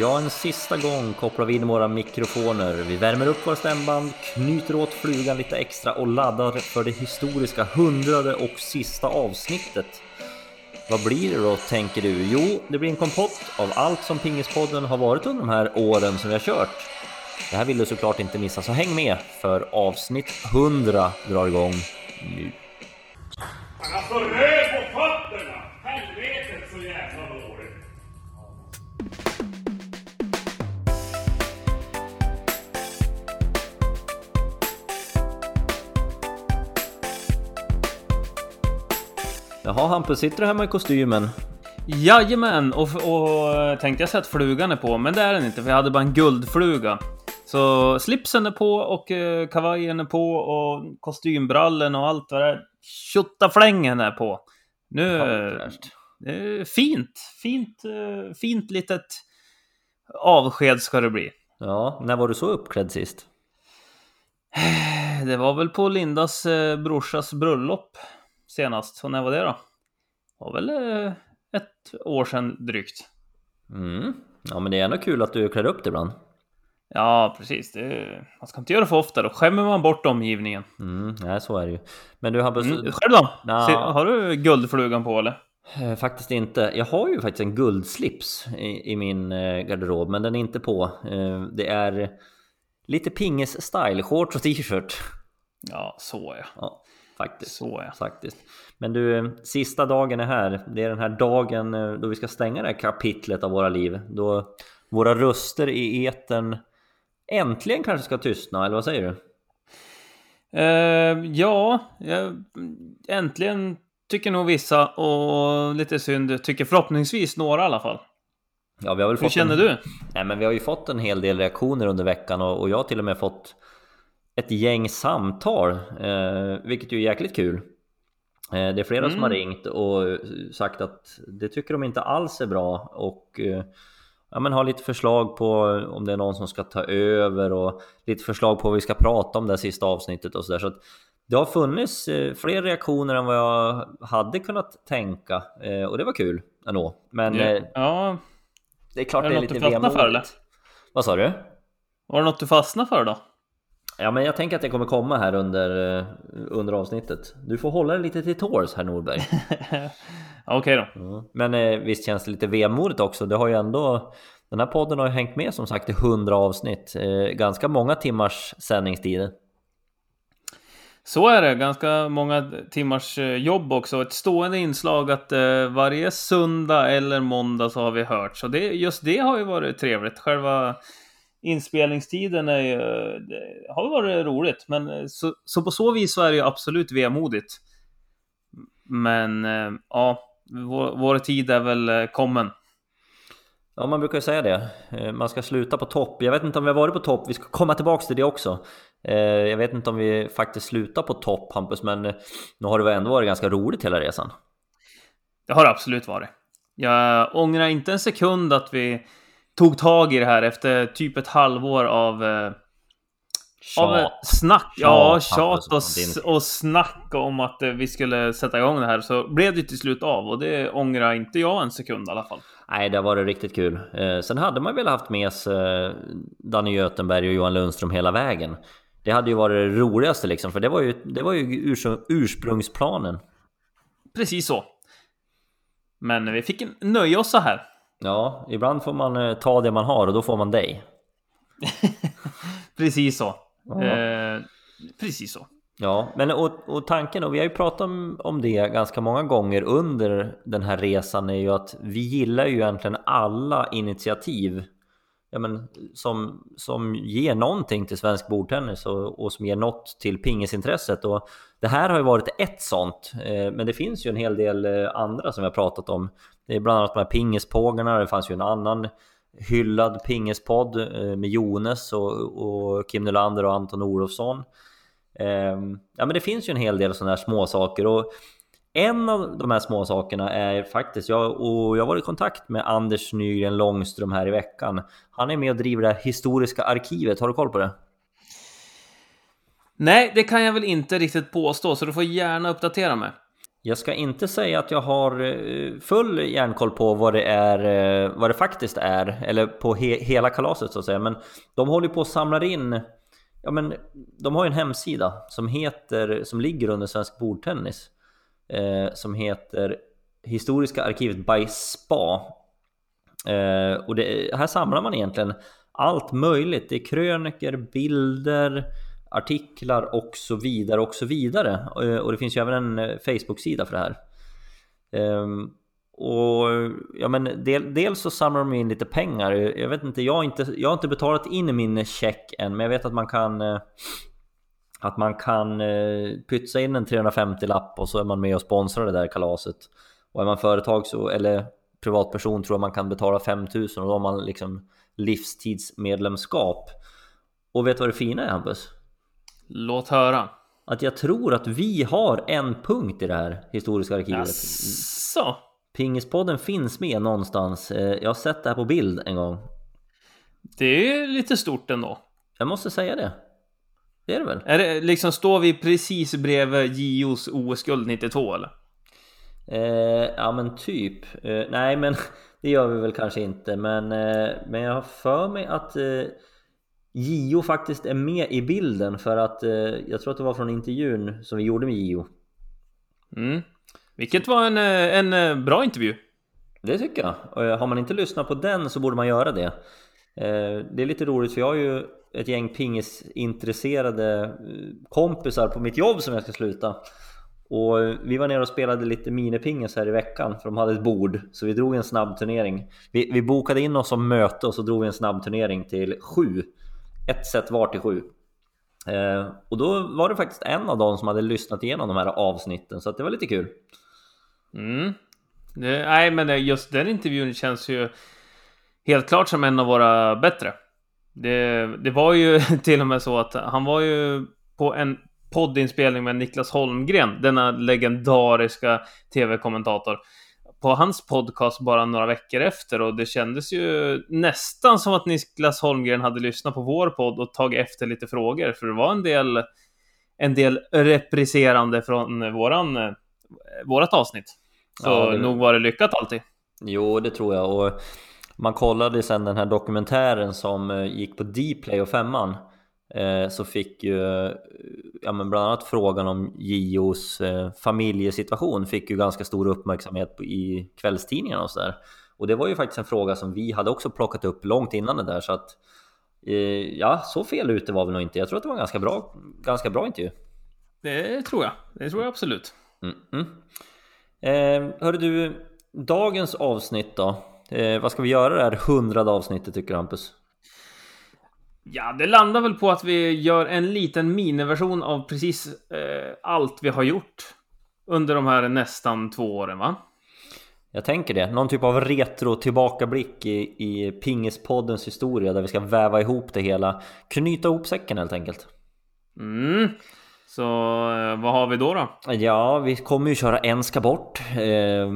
Ja, en sista gång kopplar vi in våra mikrofoner. Vi värmer upp våra stämband, knyter åt flugan lite extra och laddar för det historiska hundrade och sista avsnittet. Vad blir det då, tänker du? Jo, det blir en kompott av allt som Pingispodden har varit under de här åren som vi har kört. Det här vill du såklart inte missa, så häng med för avsnitt 100 drar igång nu. Alltså, Jaha Hampus, sitter du hemma i kostymen? Jajamän! Och, och tänkte jag säga att flugan är på, men det är den inte, för jag hade bara en guldfluga. Så slipsen är på och eh, kavajen är på och kostymbrallen och allt vad det är. Tjottaflängen är på. Nu... Eh, fint, fint, eh, fint litet avsked ska det bli. Ja, när var du så uppklädd sist? Det var väl på Lindas eh, brorsas bröllop senast. Och när var det då? Var väl eh, ett år sedan drygt. Mm. Ja, men det är ändå kul att du klär upp dig ibland. Ja, precis. Det, man ska inte göra det för ofta, då skämmer man bort omgivningen. Mm, nej, så är det ju. Men du Hampus, Mm. Själv då? Se, har du guldflugan på eller? eh, faktiskt inte. Jag har ju faktiskt en guldslips i, i min eh, garderob, men den är inte på. Det är lite pinges-style, shorts och t-shirt. Ja, så ja. Ja, faktiskt. Så ja. Faktiskt. Men du, sista dagen är här. Det är den här dagen eh, då vi ska stänga det här kapitlet av våra liv. Då våra röster i etern äntligen kanske ska tystna, eller vad säger du? Eh, ja, jag, äntligen tycker nog vissa och lite synd tycker förhoppningsvis några i alla fall. Ja, vi har väl Hur fått känner en... du? Nej, men vi har ju fått en hel del reaktioner under veckan och, och jag har till och med fått ett gäng samtal, eh, vilket ju är jäkligt kul. Eh, det är flera som har ringt och sagt att det tycker de inte alls är bra och eh, ja, men har lite förslag på om det är någon som ska ta över och lite förslag på vad vi ska prata om det sista avsnittet och sådär. Så det har funnits eh, fler reaktioner än vad jag hade kunnat tänka eh, och det var kul ändå. Men eh, Ja, det är klart Är det det är lite vemodigt. Vad sa du? var det något du fastnade för då? Ja men jag tänker att det kommer komma här under, eh, under avsnittet. Du får hålla dig lite till tårs här Norberg. Ja, Okej då. Ja. Men eh, visst känns det lite vemodigt också. Det har ju ändå Den här podden har ju hängt med som sagt i 100 avsnitt. Eh, ganska många timmars sändningstid. Så är det, ganska många timmars jobb också. Ett stående inslag att eh, varje söndag eller måndag så har vi hört. Så det, just det har ju varit trevligt. Själva inspelningstiden är ju, har varit roligt. Men eh, så, så på så vis så är det ju absolut vemodigt. Men eh, ja, vår, vår tid är väl eh, kommen. Ja man brukar ju säga det. Man ska sluta på topp. Jag vet inte om vi har varit på topp. Vi ska komma tillbaks till det också. Jag vet inte om vi faktiskt slutar på topp Hampus, men nu har det väl ändå varit ganska roligt hela resan. Det har det absolut varit. Jag ångrar inte en sekund att vi tog tag i det här efter typ ett halvår av, eh, av eh, snack. Ja, Tjat, och, och snack om att eh, vi skulle sätta igång det här. Så blev det till slut av och det ångrar inte jag en sekund i alla fall. Nej, det har varit riktigt kul. Eh, sen hade man väl haft med sig eh, Danny Götenberg och Johan Lundström hela vägen. Det hade ju varit det roligaste liksom, för det var ju, det var ju urs- ursprungsplanen. Precis så. Men vi fick nöja oss så här. Ja, ibland får man eh, ta det man har och då får man dig. Precis så. Ja. Eh, precis så. Ja, men och, och tanken, och vi har ju pratat om, om det ganska många gånger under den här resan, är ju att vi gillar ju egentligen alla initiativ ja, men, som, som ger någonting till svensk bordtennis och, och som ger något till pingisintresset. Och det här har ju varit ett sånt, eh, men det finns ju en hel del eh, andra som vi har pratat om. Det är bland annat de här pingispågarna, det fanns ju en annan hyllad pingispodd eh, med Jones och, och Kim Nylander och Anton Olofsson. Ehm, ja men det finns ju en hel del sådana här småsaker och en av de här småsakerna är faktiskt, jag, och jag har varit i kontakt med Anders Nygren Långström här i veckan. Han är med och driver det här historiska arkivet, har du koll på det? Nej, det kan jag väl inte riktigt påstå, så du får gärna uppdatera mig. Jag ska inte säga att jag har eh, full järnkoll på vad det är, eh, vad det faktiskt är, eller på he hela kalaset så att säga. Men de håller på att samla in, ja men de har ju en hemsida som heter, som ligger under Svensk Bordtennis. Eh, som heter Historiska arkivet by SPA. Eh, och det, här samlar man egentligen allt möjligt. Det är kröniker, bilder, artiklar och så vidare och så vidare. Eh, och det finns ju även en eh, Facebook-sida för det här. Ehm, och ja men del, dels så samlar de in lite pengar. Jag vet inte, jag har inte, jag har inte betalat in min check än, men jag vet att man kan eh, att man kan pytsa in en 350-lapp och så är man med och sponsrar det där kalaset. Och är man företag så, eller privatperson tror jag man kan betala 5000 och då har man liksom livstidsmedlemskap. Och vet du vad det fina är Hampus? Låt höra. Att jag tror att vi har en punkt i det här historiska arkivet. Jaså? Pingispodden finns med någonstans. Eh, jag har sett det här på bild en gång. Det är lite stort ändå. Jag måste säga det. Det är det väl? Är det liksom, står vi precis bredvid JOs OS-guld 92 eller? Eh, ja men typ. Eh, nej men det gör vi väl kanske inte. Men, eh, men jag har för mig att eh, Gio faktiskt är med i bilden för att eh, jag tror att det var från intervjun som vi gjorde med Gio. Mm. Vilket var en, eh, en eh, bra intervju. Det tycker jag. Och har man inte lyssnat på den så borde man göra det. Det är lite roligt för jag har ju ett gäng pingisintresserade kompisar på mitt jobb som jag ska sluta. Och vi var nere och spelade lite minipingis här i veckan för de hade ett bord. Så vi drog en snabb turnering. Vi, vi bokade in oss som möte och så drog vi en snabb turnering till sju ett set var till sju. Eh, och då var det faktiskt en av dem som hade lyssnat igenom de här avsnitten, så att det var lite kul. Mm. Det, nej, men just den intervjun känns ju helt klart som en av våra bättre. Det, det var ju till och med så att han var ju på en poddinspelning med Niklas Holmgren, denna legendariska tv-kommentator på hans podcast bara några veckor efter och det kändes ju nästan som att Niklas Holmgren hade lyssnat på vår podd och tagit efter lite frågor för det var en del en del repriserande från våran eh, vårat avsnitt. Så ja, det... nog var det lyckat alltid. Jo, det tror jag och man kollade sen den här dokumentären som eh, gick på Dplay och femman Eh, så fick ju ja, men bland annat frågan om Gios eh, familjesituation fick ju ganska stor uppmärksamhet i kvällstidningarna och sådär. Och det var ju faktiskt en fråga som vi hade också plockat upp långt innan det där så att eh, ja, så fel ute var vi nog inte. Jag tror att det var en ganska bra, ganska bra intervju. Det tror jag. Det tror jag absolut. Mm, mm. Eh, hörru du, dagens avsnitt då? Eh, vad ska vi göra det här hundrade avsnittet tycker du Hampus? Ja, det landar väl på att vi gör en liten miniversion av precis eh, allt vi har gjort under de här nästan två åren, va? Jag tänker det. Någon typ av retro tillbakablick i, i Pingispoddens historia där vi ska väva ihop det hela. Knyta ihop säcken helt enkelt. Mm. Så eh, vad har vi då då? Ja, vi kommer ju köra En ska bort. Eh,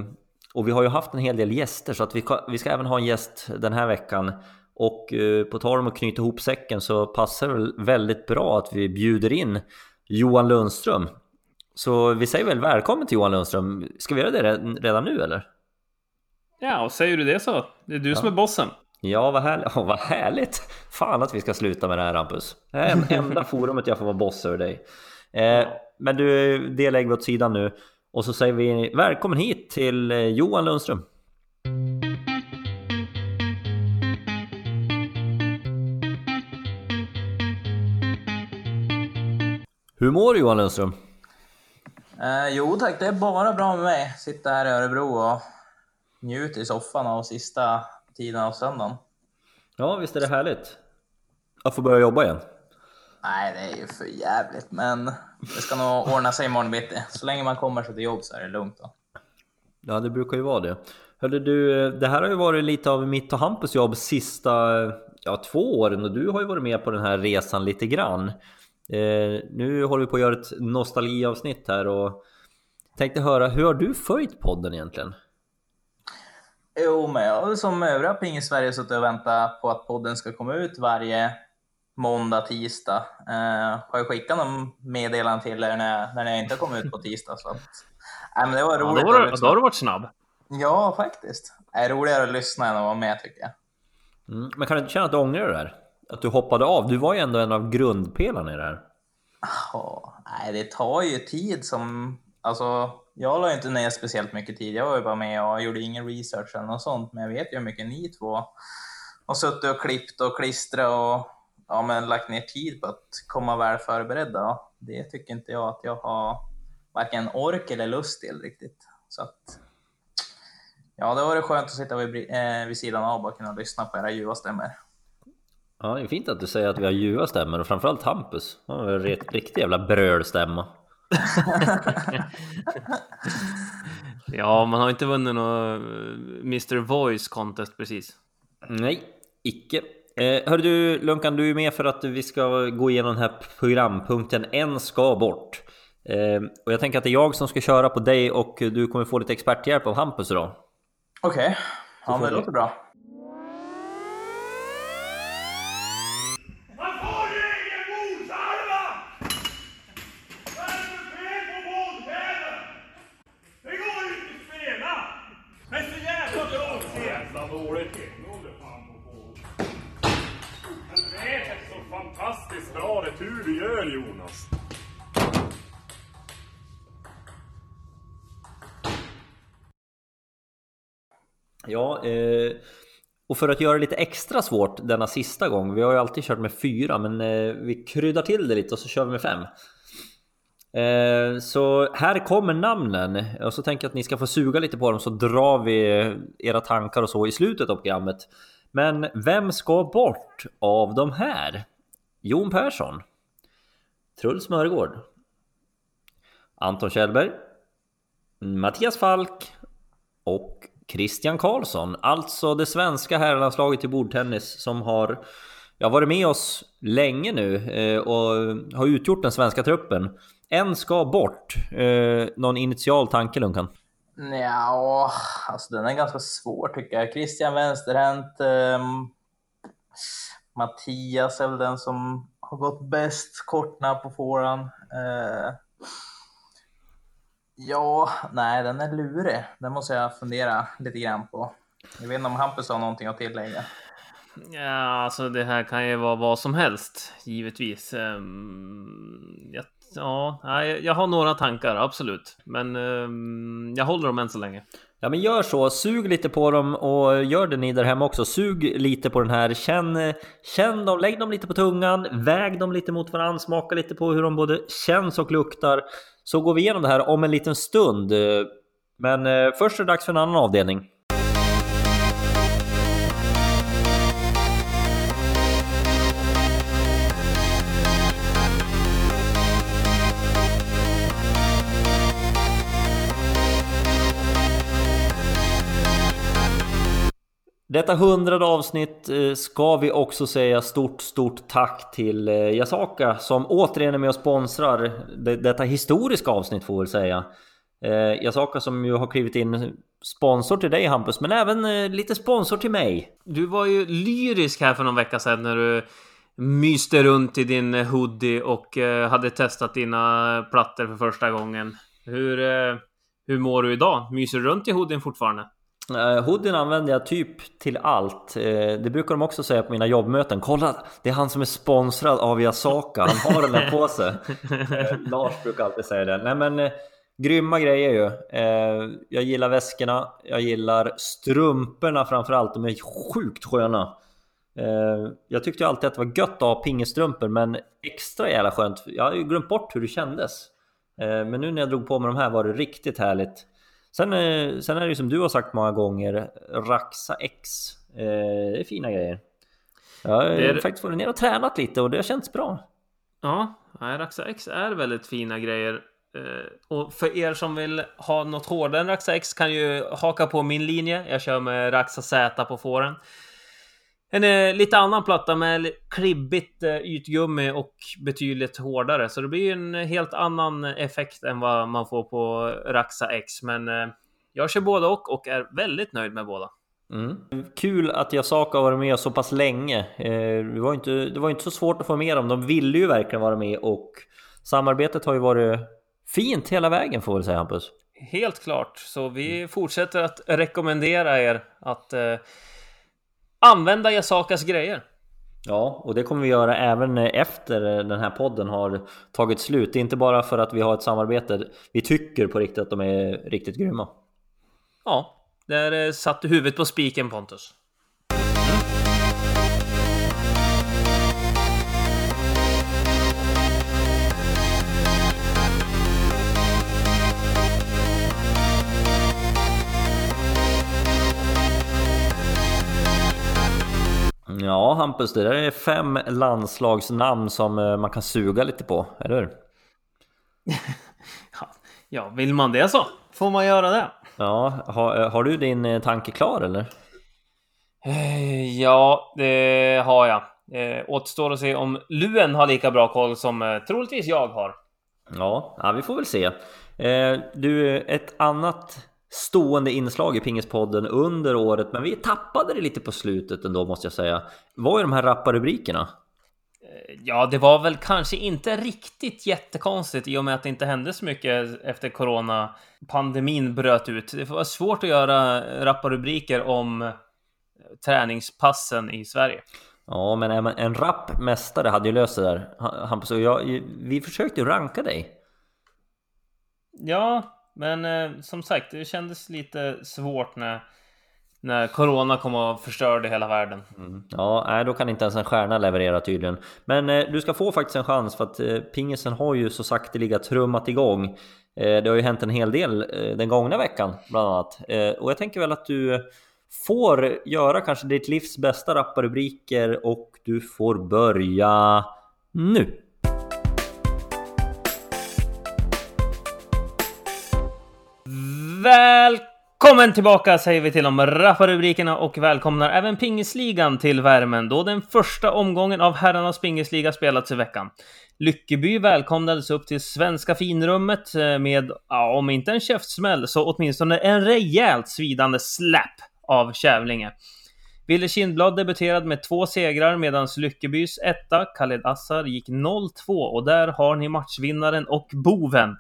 och vi har ju haft en hel del gäster så att vi, vi ska även ha en gäst den här veckan. Och eh, på tal om att knyta ihop säcken så passar det väldigt bra att vi bjuder in Johan Lundström. Så vi säger väl välkommen till Johan Lundström. Ska vi göra det redan nu eller? Ja, och säger du det så. Det är du ja. som är bossen. Ja, vad härligt. Oh, vad härligt! Fan att vi ska sluta med det här Hampus. Det är det enda forumet jag får vara boss över dig. Eh, men du, det lägger vi åt sidan nu. Och så säger vi välkommen hit till eh, Johan Lundström. Hur mår du Johan Lundström? Eh, jo tack, det är bara bra med mig. Sitta här i Örebro och njuta i soffan av sista tiden av söndagen. Ja, visst är det härligt? Att få börja jobba igen? Nej, det är ju för jävligt, men det ska nog ordna sig imorgon bitti. Så länge man kommer sig till jobb så är det lugnt. Då. Ja, det brukar ju vara det. Hörde du, det här har ju varit lite av mitt och Hampus jobb sista ja, två åren och du har ju varit med på den här resan lite grann. Eh, nu håller vi på att göra ett nostalgiavsnitt här och tänkte höra, hur har du följt podden egentligen? Jo, men jag har som övriga ping i Sverige suttit och väntat på att podden ska komma ut varje måndag, tisdag. Eh, har jag skickat någon meddelande till er när, när jag inte kom ut på tisdag. Så att, Nej, men det var Ja, roligt då, har att du, lyssna. då har du varit snabb. Ja, faktiskt. Det är roligare att lyssna än att vara med tycker jag. Mm. Men kan du inte känna att du ångrar det där? Att du hoppade av? Du var ju ändå en av grundpelarna i det här. Ja, nej, det tar ju tid som... Alltså, jag la ju inte ner speciellt mycket tid. Jag var ju bara med och gjorde ingen research eller något sånt. Men jag vet ju hur mycket ni två har suttit och klippt och klistrat och ja, men lagt ner tid på att komma väl förberedda. Det tycker inte jag att jag har varken ork eller lust till riktigt. Så att... Ja, det var det skönt att sitta vid, eh, vid sidan av och bara kunna lyssna på era ljuva stämmor. Ja, det är fint att du säger att vi har ljuva stämmor och framförallt Hampus. Han har en riktig jävla brölstämma. Ja, man har inte vunnit någon eh, Mr Voice Contest precis. Nej, icke. Eh, hör du Lunkan, du är med för att vi ska gå igenom den här programpunkten En ska bort. Eh, och jag tänker att det är jag som ska köra på dig och du kommer få lite experthjälp av Hampus idag. Okej, ja, får men det låter bra. Man får ju ingen mordsalva! Vad är det för fel på våldtävlan? Det går ju inte att spela! Det är så jävla dåligt! Så jävla dåligt! Nu håller fan på på. Helvete så fantastiskt bra väl Jonas! Ja, eh, och för att göra det lite extra svårt denna sista gång. Vi har ju alltid kört med fyra, men eh, vi kryddar till det lite och så kör vi med fem. Eh, så här kommer namnen och så tänker jag att ni ska få suga lite på dem så drar vi era tankar och så i slutet av programmet. Men vem ska bort av de här? Jon Persson, Truls Mörgård, Anton Kjellberg, Mattias Falk och Christian Karlsson, alltså det svenska herrlandslaget i bordtennis som har ja, varit med oss länge nu eh, och har utgjort den svenska truppen. En ska bort. Eh, någon initial tanke Lunkan? Ja, alltså den är ganska svår tycker jag. Christian vänsterhänt. Eh, Mattias är väl den som har gått bäst kortna på fåran. Eh, ja, nej, den är lurig. Den måste jag fundera lite grann på. Jag vet inte om Hampus har någonting att tillägga. Ja, alltså det här kan ju vara vad som helst, givetvis. Um, jag, ja, jag har några tankar, absolut. Men um, jag håller dem än så länge. Ja men gör så, sug lite på dem och gör det ni där hemma också. Sug lite på den här, känn, känn dem, lägg dem lite på tungan, väg dem lite mot varandra, smaka lite på hur de både känns och luktar. Så går vi igenom det här om en liten stund. Men eh, först är det dags för en annan avdelning. Detta hundrade avsnitt eh, ska vi också säga stort, stort tack till eh, Yasaka som återigen är med och sponsrar detta historiska avsnitt får vi väl säga. Eh, Yasaka som ju har klivit in sponsor till dig Hampus, men även lite sponsor till mig. Du var ju lyrisk här för någon vecka sedan när du myste runt i din hoodie och hade testat dina plattor för första gången. Hur, hur mår du idag? Myser du runt i hoodien fortfarande? Uh, hoodien använder jag typ till allt. Eh, det brukar de också säga på mina jobbmöten. Kolla, det är han som är sponsrad av Yasaka. Han har den här på sig. Eh, Lars brukar alltid säga det. Nej men, eh, grymma grejer ju. Eh, jag gillar väskorna. Jag gillar strumporna framförallt. De är sjukt sköna. Eh, jag tyckte alltid att det var gött att ha pingestrumpor, men extra jävla skönt. Jag har ju glömt bort hur det kändes. Eh, men nu när jag drog på mig de här var det riktigt härligt. Sen, eh, sen är det ju som du har sagt många gånger, Raxa X. Eh, det är fina grejer. Jag har Det är- faktiskt varit ner och tränat lite och det har känts bra. Ja, Raxa X är väldigt fina grejer. Eh, och för er som vill ha något hårdare än Raxa X kan ju haka på min linje. Jag kör med Raxa Z på fåren. En eh, lite annan platta med li- klibbigt eh, ytgummi och betydligt hårdare. Så det blir en helt annan effekt än vad man får på Raxa X. Men eh, jag kör båda och och är väldigt nöjd med båda. Mm. Kul att Yasaka har varit med så pass länge. Eh, det, var inte, det var inte så svårt att få med dem. De ville ju verkligen vara med och samarbetet har ju varit fint hela vägen får vi säga Hampus. helt klart. Så vi fortsätter att rekommendera er att eh, använda Yasakas grejer. Ja, och det kommer vi göra även efter den här podden har tagit slut. Det är inte bara för att vi har ett samarbete. Vi tycker på riktigt att de är riktigt grymma. Ja, där eh, satte huvudet på spiken Pontus. Ja, Hampus, det där är fem landslagsnamn som eh, man kan suga lite på, eller hur? ja, vill man det så får man göra det. Ja, har, eh, har du din eh, tanke klar eller? Ja, det har jag. Eh, återstår att se om Luen har lika bra koll som eh, troligtvis jag har. Ja, ja, vi får väl se. Eh, du, ett annat stående inslag i Pingispodden under året, men vi tappade det lite på slutet ändå måste jag säga. Var ju de här rappa rubrikerna. Eh, ja, det var väl kanske inte riktigt jättekonstigt i och med att det inte hände så mycket efter corona. Pandemin bröt ut. Det var svårt att göra rappa rubriker om träningspassen i Sverige. Ja, men en rapp mästare hade ju löst det där. Hampus och jag, vi försökte ranka dig. Ja, men eh, som sagt, det kändes lite svårt när, när Corona kom och förstörde hela världen. Mm. Ja, nej, då kan inte ens en stjärna leverera tydligen. Men eh, du ska få faktiskt en chans för att eh, pingisen har ju så sakteliga trummat igång. Eh, det har ju hänt en hel del eh, den gångna veckan bland annat. Eh, och jag tänker väl att du får göra kanske ditt livs bästa rapparubriker och du får börja nu. Välkommen tillbaka säger vi till de rapparubrikerna och välkomnar även pingisligan till värmen då den första omgången av herrarnas pingisliga spelats i veckan. Lyckeby välkomnades upp till svenska finrummet eh, med, ja, om inte en käftsmäll, så åtminstone en rejält svidande släpp av Kävlinge. Ville Kindblad debuterade med två segrar medan Lyckebys etta, Khaled Assar, gick 0-2 och där har ni matchvinnaren och boven.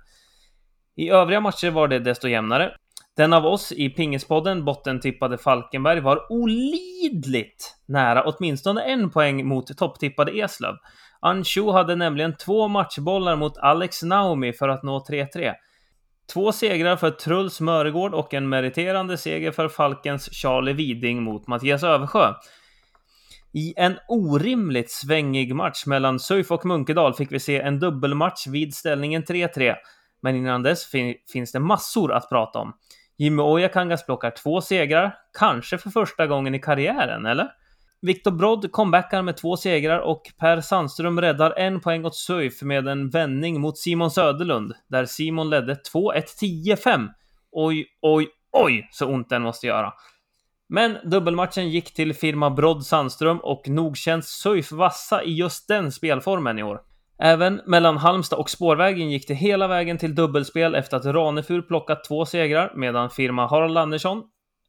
I övriga matcher var det desto jämnare. Den av oss i Pingispodden bottentippade Falkenberg var olidligt nära åtminstone en poäng mot topptippade Eslöv. Anshu hade nämligen två matchbollar mot Alex Naomi för att nå 3-3. Två segrar för Truls Mörgård och en meriterande seger för Falkens Charlie Widing mot Mattias Översjö. I en orimligt svängig match mellan Suif och Munkedal fick vi se en dubbelmatch vid ställningen 3-3. Men innan dess fin finns det massor att prata om. Jimmy Ojakangas plockar två segrar, kanske för första gången i karriären, eller? Viktor Brodd comebackar med två segrar och Per Sandström räddar en poäng åt Suif med en vändning mot Simon Söderlund, där Simon ledde 2-1 10-5. Oj, oj, oj, så ont den måste göra. Men dubbelmatchen gick till firma Brodd Sandström och nog känns Suif vassa i just den spelformen i år. Även mellan Halmstad och Spårvägen gick det hela vägen till dubbelspel efter att Ranefur plockat två segrar, medan firma Harald Andersson,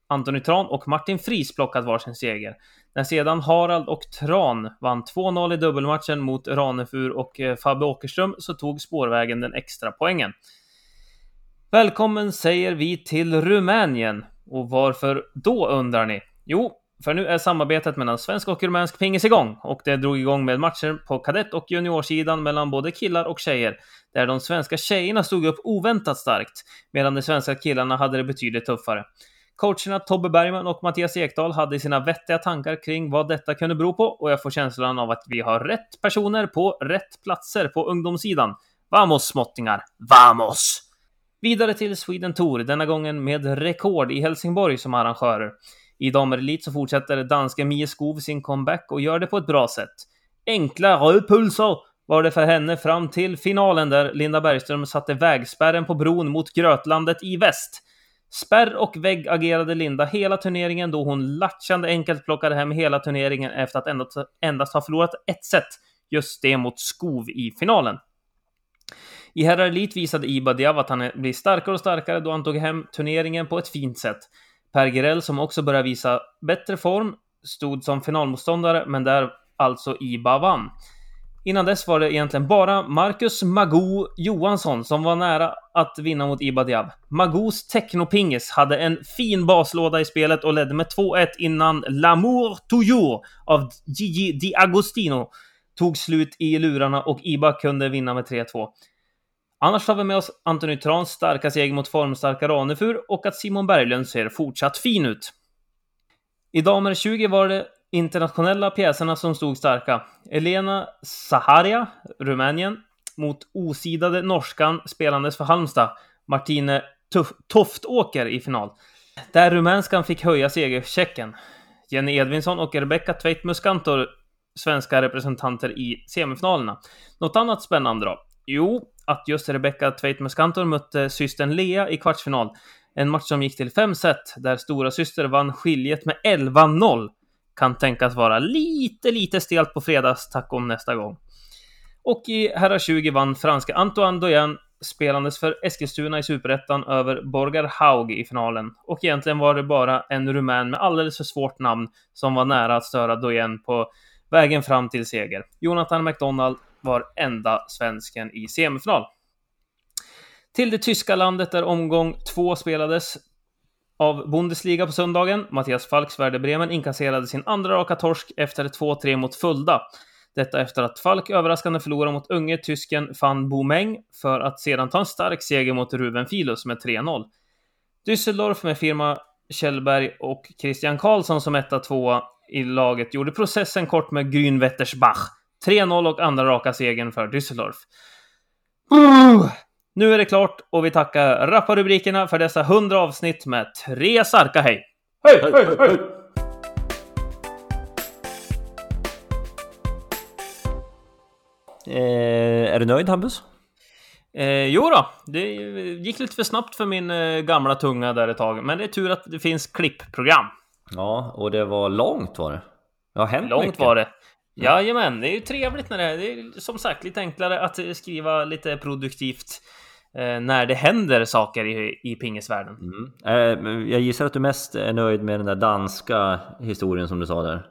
Antoni Tran och Martin Fris plockat varsin seger. När sedan Harald och Tran vann 2-0 i dubbelmatchen mot Ranefur och eh, Fabbe Åkerström så tog Spårvägen den extra poängen. Välkommen säger vi till Rumänien. Och varför då undrar ni? Jo, för nu är samarbetet mellan svensk och rumänsk pingis igång och det drog igång med matcher på kadett och juniorsidan mellan både killar och tjejer, där de svenska tjejerna stod upp oväntat starkt, medan de svenska killarna hade det betydligt tuffare. Coacherna Tobbe Bergman och Mattias Ekdahl hade sina vettiga tankar kring vad detta kunde bero på och jag får känslan av att vi har rätt personer på rätt platser på ungdomssidan. Vamos småttingar, vamos! Vidare till Sweden Tour, denna gången med rekord i Helsingborg som arrangörer. I damerelit så fortsätter danska Mie Skov sin comeback och gör det på ett bra sätt. Enkla rödpulser var det för henne fram till finalen där Linda Bergström satte vägspärren på bron mot Grötlandet i väst. Spärr och vägg agerade Linda hela turneringen då hon latchande enkelt plockade hem hela turneringen efter att endast, endast ha förlorat ett set, just det mot Skov i finalen. I herrar elit visade Iba Diav att han blir starkare och starkare då han tog hem turneringen på ett fint sätt. Per Gerell, som också börjar visa bättre form, stod som finalmotståndare, men där alltså Iba vann. Innan dess var det egentligen bara Marcus Magoo Johansson som var nära att vinna mot Iba Diab. Magoos technopingis hade en fin baslåda i spelet och ledde med 2-1 innan L'amour toujours av Gigi Di Agostino tog slut i lurarna och Iba kunde vinna med 3-2. Annars har vi med oss Antony Trans starka seger mot formstarka Ranefur och att Simon Berglund ser fortsatt fin ut. I damer 20 var det internationella pjäserna som stod starka. Elena Saharia, Rumänien, mot osidade norskan spelandes för Halmstad, Martine Toftåker i final. Där rumänskan fick höja segerchecken. Jenny Edvinsson och Rebecca Tveit-Muskantor, svenska representanter i semifinalerna. Något annat spännande då? Jo, att just Rebecca Tveit-Muskantor mötte systern Lea i kvartsfinal. En match som gick till fem set, där stora syster vann skiljet med 11-0 kan tänkas vara lite, lite stelt på fredagstacon nästa gång. Och i herrar 20 vann franska Antoine Doyen spelandes för Eskilstuna i Superettan över Borgar Haug i finalen. Och egentligen var det bara en rumän med alldeles för svårt namn som var nära att störa Doyen på vägen fram till seger. Jonathan McDonald varenda svensken i semifinal. Till det tyska landet där omgång två spelades av Bundesliga på söndagen. Mattias Falks Werder Bremen inkasserade sin andra raka torsk efter 2-3 mot Fulda. Detta efter att Falk överraskande förlorade mot unge tysken van Boumeng för att sedan ta en stark seger mot Ruben Filus med 3-0. Düsseldorf med firma Kjellberg och Christian Karlsson som etta tvåa i laget gjorde processen kort med Grünwettersbach. 3-0 och andra raka segern för Düsseldorf. Nu är det klart och vi tackar rapparubrikerna för dessa 100 avsnitt med tre starka hej! Hej, hej, hej! Eh, är du nöjd Hampus? Eh, jo då, det gick lite för snabbt för min eh, gamla tunga där ett tag. Men det är tur att det finns klippprogram. Ja, och det var långt var det. Det har hänt Långt mycket. var det. Jajamän, det är ju trevligt när det är, det är som sagt lite enklare att skriva lite produktivt eh, när det händer saker i, i pingisvärlden. Mm. Eh, jag gissar att du mest är nöjd med den där danska historien som du sa där.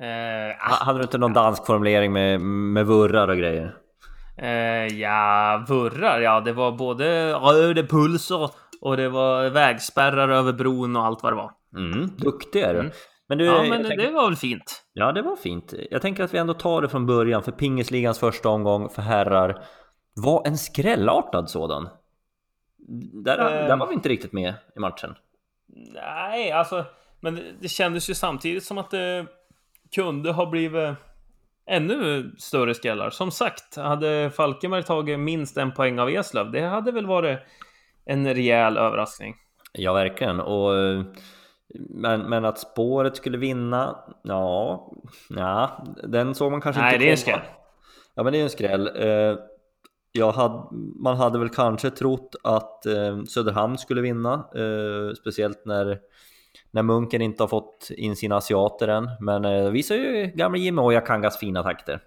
Eh, Ha- Hade du inte någon dansk formulering med, med vurrar och grejer? Eh, ja, vurrar, ja det var både röda pulser och det var vägspärrar över bron och allt vad det var. Mm, duktig är du. Mm. Men du, Ja, men tänker- det var väl fint. Ja, det var fint. Jag tänker att vi ändå tar det från början, för pingisligans första omgång för herrar var en skrällartad sådan. Där, Ehm. där var vi inte riktigt med i matchen. Nej, alltså, men det, det kändes ju samtidigt som att det kunde ha blivit ännu större skrällar. Som sagt, hade Falkenberg tagit minst en poäng av Eslöv, det hade väl varit en rejäl överraskning. Ja, verkligen. Och, eh, men, men att spåret skulle vinna, ja, ja den såg man kanske Nej, inte det är en skräll. Ja, men det är en skräll. Eh, Jag hade, man hade väl kanske trott att eh, Söderhamn skulle vinna, eh, speciellt när, när Munken inte har fått in sina asiater än. Men eh, visar ju gamla Jimmy Ojakangas fina takter.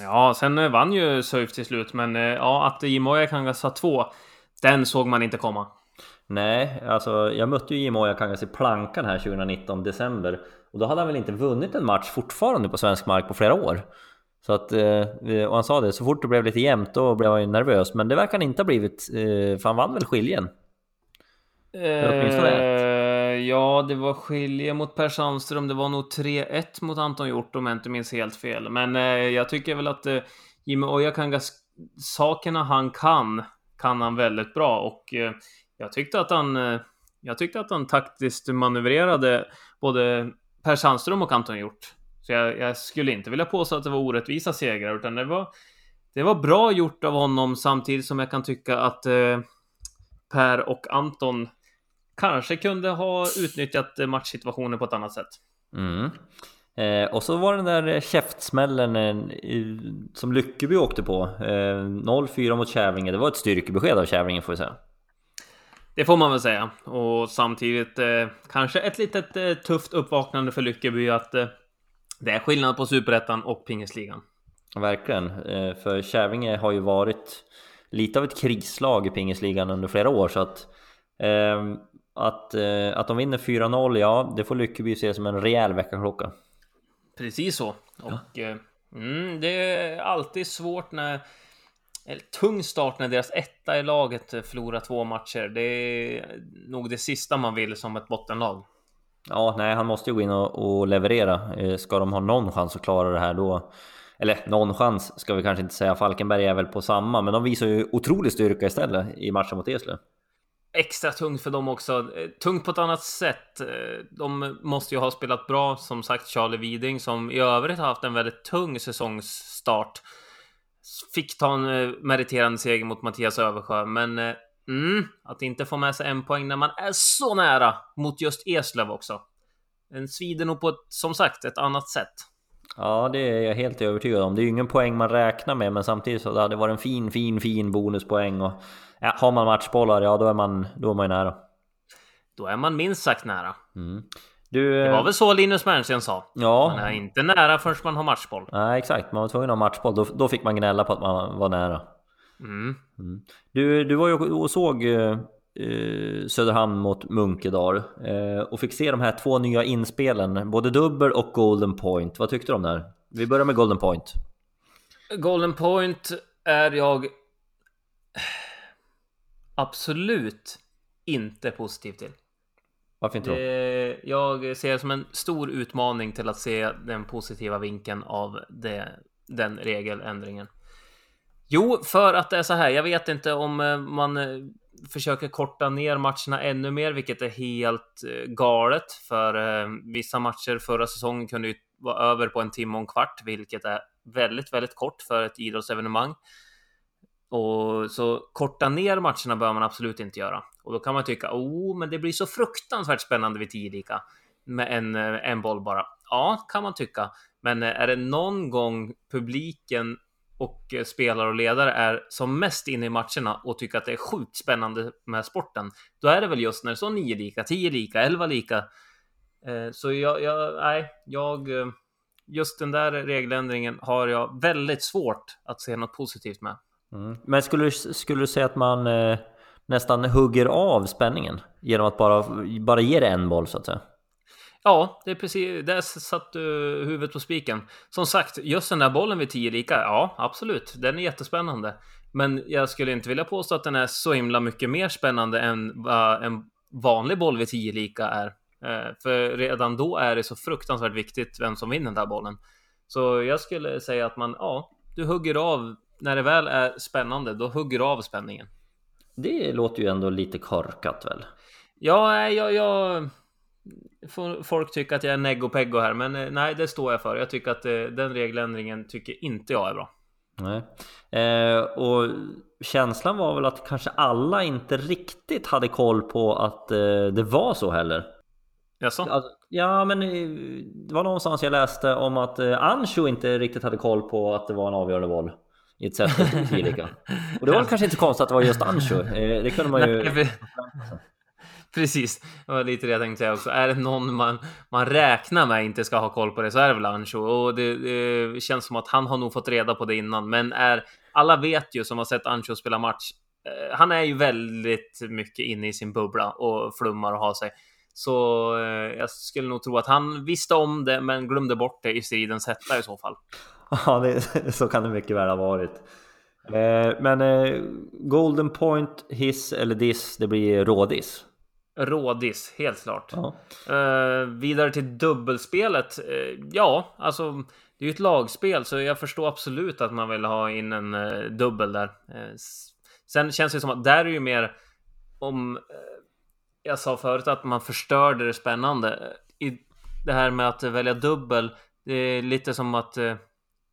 Ja, sen vann ju Söif till slut, men ja, att Jimoja kan ha två, den såg man inte komma. Nej, alltså jag mötte ju Jimmy Ojakangas i plankan här 2019, december. Och då hade han väl inte vunnit en match fortfarande på svensk mark på flera år. Så att, eh, eh, och han sa det, så fort det blev lite jämnt då blev han ju nervös. Men det verkar han inte ha blivit, eh, för han vann väl skiljen. Eh, ja, det var skilje mot Per Sandström. Det var nog 3-1 mot Anton Hjort om jag inte minns helt fel. Men eh, jag tycker väl att eh, Jimmy Ojakangas sakerna han kan, kan han väldigt bra. Och eh, jag tyckte att han eh, jag tyckte att han taktiskt manövrerade både Per Sandström och Anton Hjort. Så jag, jag skulle inte vilja påstå att det var orättvisa segrar, utan det var, det var bra gjort av honom samtidigt som jag kan tycka att eh, Per och Anton kanske kunde ha utnyttjat eh, matchsituationen på ett annat sätt. Mm. Eh, och så var den där eh, käftsmällen eh, som Lyckeby åkte på. Eh, 0-4 mot Kävlinge. Det var ett styrkebesked av Kävlinge får vi säga. Det får man väl säga. Och samtidigt eh, kanske ett litet eh, tufft uppvaknande för Lyckeby att eh, det är skillnad på Superettan och Pingisligan. Verkligen. Eh, för Kävlinge har ju varit lite av ett krislag i pingisligan under flera år så att eh, att, eh, att de vinner 4-0, ja det får Lyckeby se som en rejäl väckarklocka. Precis så. Och eh, Mm, det är alltid svårt när... Tung start när deras etta i laget förlorar två matcher. Det är nog det sista man vill som ett bottenlag. Ja, nej, han måste ju gå in och, och leverera. Eh, ska de ha någon chans att klara det här då? Eller någon chans ska vi kanske inte säga. Falkenberg är väl på samma, men de visar ju otrolig styrka istället i matchen mot Eslöv. Extra tungt för dem också. Eh, tungt på ett annat sätt. Eh, de måste ju ha spelat bra, som sagt, Charlie Widing, som i övrigt har haft en väldigt tung säsongsstart. Fick ta en meriterande seger mot Mattias Översjö, men Mm, att inte få med sig en poäng när man är så nära mot just Eslöv också. En svider nog på ett, som sagt, ett annat sätt. Ja, det är jag helt övertygad om. Det är ju ingen poäng man räknar med, men samtidigt så hade det varit en fin, fin, fin bonuspoäng och ja, har man matchbollar, ja då är man, då är man ju nära. Då är man minst sagt nära. Mm. Du, det var väl så Linus Mernsten sa? Ja. Man är inte nära förrän man har matchboll. Nej, exakt. Man var tvungen att ha matchboll. Då, då fick man gnälla på att man var nära. Mm. Mm. Du, du var ju och såg eh, Söderhamn mot Munkedal eh, och fick se de här två nya inspelen, både dubbel och golden point. Vad tyckte du om det här? Vi börjar med golden point. Golden point är jag absolut inte positiv till. Varför inte då? Jag ser det som en stor utmaning till att se den positiva vinkeln av det, den regeländringen. Jo, för att det är så här. Jag vet inte om eh, man eh, försöker korta ner matcherna ännu mer, vilket är helt eh, galet. För vissa matcher förra säsongen kunde ju vara över på en timme och en kvart, vilket är väldigt, väldigt kort för ett idrottsevenemang. Och så korta ner matcherna bör man absolut inte göra. Och då kan man tycka, oh, men det blir så fruktansvärt spännande vid tio lika med en, eh, en boll bara. Ja, kan man tycka. Men eh, är det någon gång publiken och eh, spelare och ledare är som mest inne i matcherna och tycker att det är sjukt spännande med sporten, då är det väl just när det står 9 lika, 10 lika, 11 lika. Så jag, jag, nej, jag, just den där regeländringen har jag väldigt svårt att se något positivt med. Mm. Men skulle skulle du säga att man eh, nästan hugger av spänningen genom att bara, bara ge det en boll så att säga? Ja, det är precis. Där satt du huvudet på spiken. Som sagt, just den där bollen vid 10 lika. Ja, absolut. Den är jättespännande. Men jag skulle inte vilja påstå att den är så himla mycket mer spännande än vad en vanlig boll vid 10 lika är. Eh, för redan då är det så fruktansvärt viktigt vem som vinner den där bollen. Så jag skulle säga att man, ja, du hugger av när det väl är spännande, då hugger du av spänningen. Det låter ju ändå lite korkat väl? Ja, jag, jag, folk tycka att jag är neggo peggo här, men eh, nej, det står jag för. Jag tycker att eh, den regeländringen tycker inte jag är bra. Nej. Eh, och känslan var väl att kanske alla inte riktigt hade koll på att eh, det var så heller. Jaså? Alltså, ja, men eh, det var någonstans jag läste om att eh, Ancho inte riktigt hade koll på att det var en avgörande boll i ett sätt Och det var kanske inte konstigt att det var just Ancho. det kunde man ju... Nej, Precis, det var lite det jag tänkte säga också. Är det någon man, man räknar med inte ska ha koll på det så är det väl Ancho. Och det, det, känns som att han har nog fått reda på det innan. Men är, alla vet ju som har sett Ancho spela match. Eh, han är ju väldigt mycket inne i sin bubbla och flummar och har sig. Så eh, jag skulle nog tro att han visste om det men glömde bort det i stridens hetta i så fall. Ja, det, så kan det mycket väl ha varit. Eh, men eh, Golden Point, hiss eller diss, det blir rådis. Rådis, helt klart. Uh, vidare till dubbelspelet. Uh, ja, alltså det är ju ett lagspel så jag förstår absolut att man vill ha in en uh, dubbel där. sen känns det som att där är ju mer om jag sa förut att man förstörde det spännande. I det här med att välja dubbel, det är lite som att eh,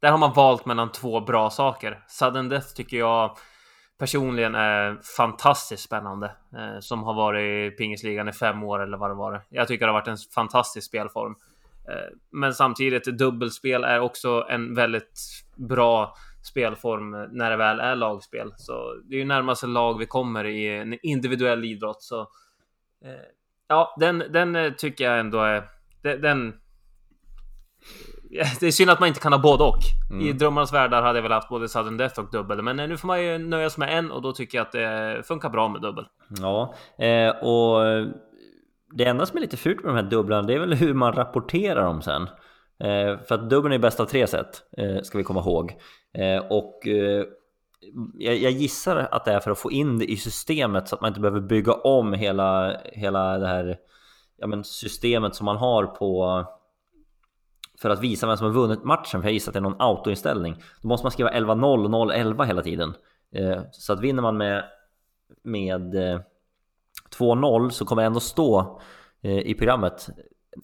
där har man valt mellan två bra saker. Sudden Death tycker jag personligen är fantastiskt spännande. Eh, som har varit i pingisligan i fem år eller vad det var. Jag tycker det har varit en fantastisk spelform. Eh, men samtidigt, dubbelspel är också en väldigt bra spelform när det väl är lagspel. Så det är ju närmaste lag vi kommer i en individuell idrott. Så ja, den, den tycker jag ändå är... Den, det är synd att man inte kan ha både och. Mm. I Drömmarnas världar hade jag väl haft både sudden death och dubbel. Men nu får man ju nöja sig med en och då tycker jag att det funkar bra med dubbel. Ja, eh, och det enda som är lite fult med de här dubblarna, det är väl hur man rapporterar dem sen. Eh, för att dubbeln är bäst av tre sätt, eh, ska vi komma ihåg. Eh, och eh, jag, jag gissar att det är för att få in det i systemet så att man inte behöver bygga om hela, hela det här ja, men systemet som man har på för att visa vem som har vunnit matchen, för jag gissar att det är någon autoinställning. Då måste man skriva 11-0 och 0-11 hela tiden. Eh, så att vinner man med, med eh, 2-0 så kommer det ändå stå eh, i programmet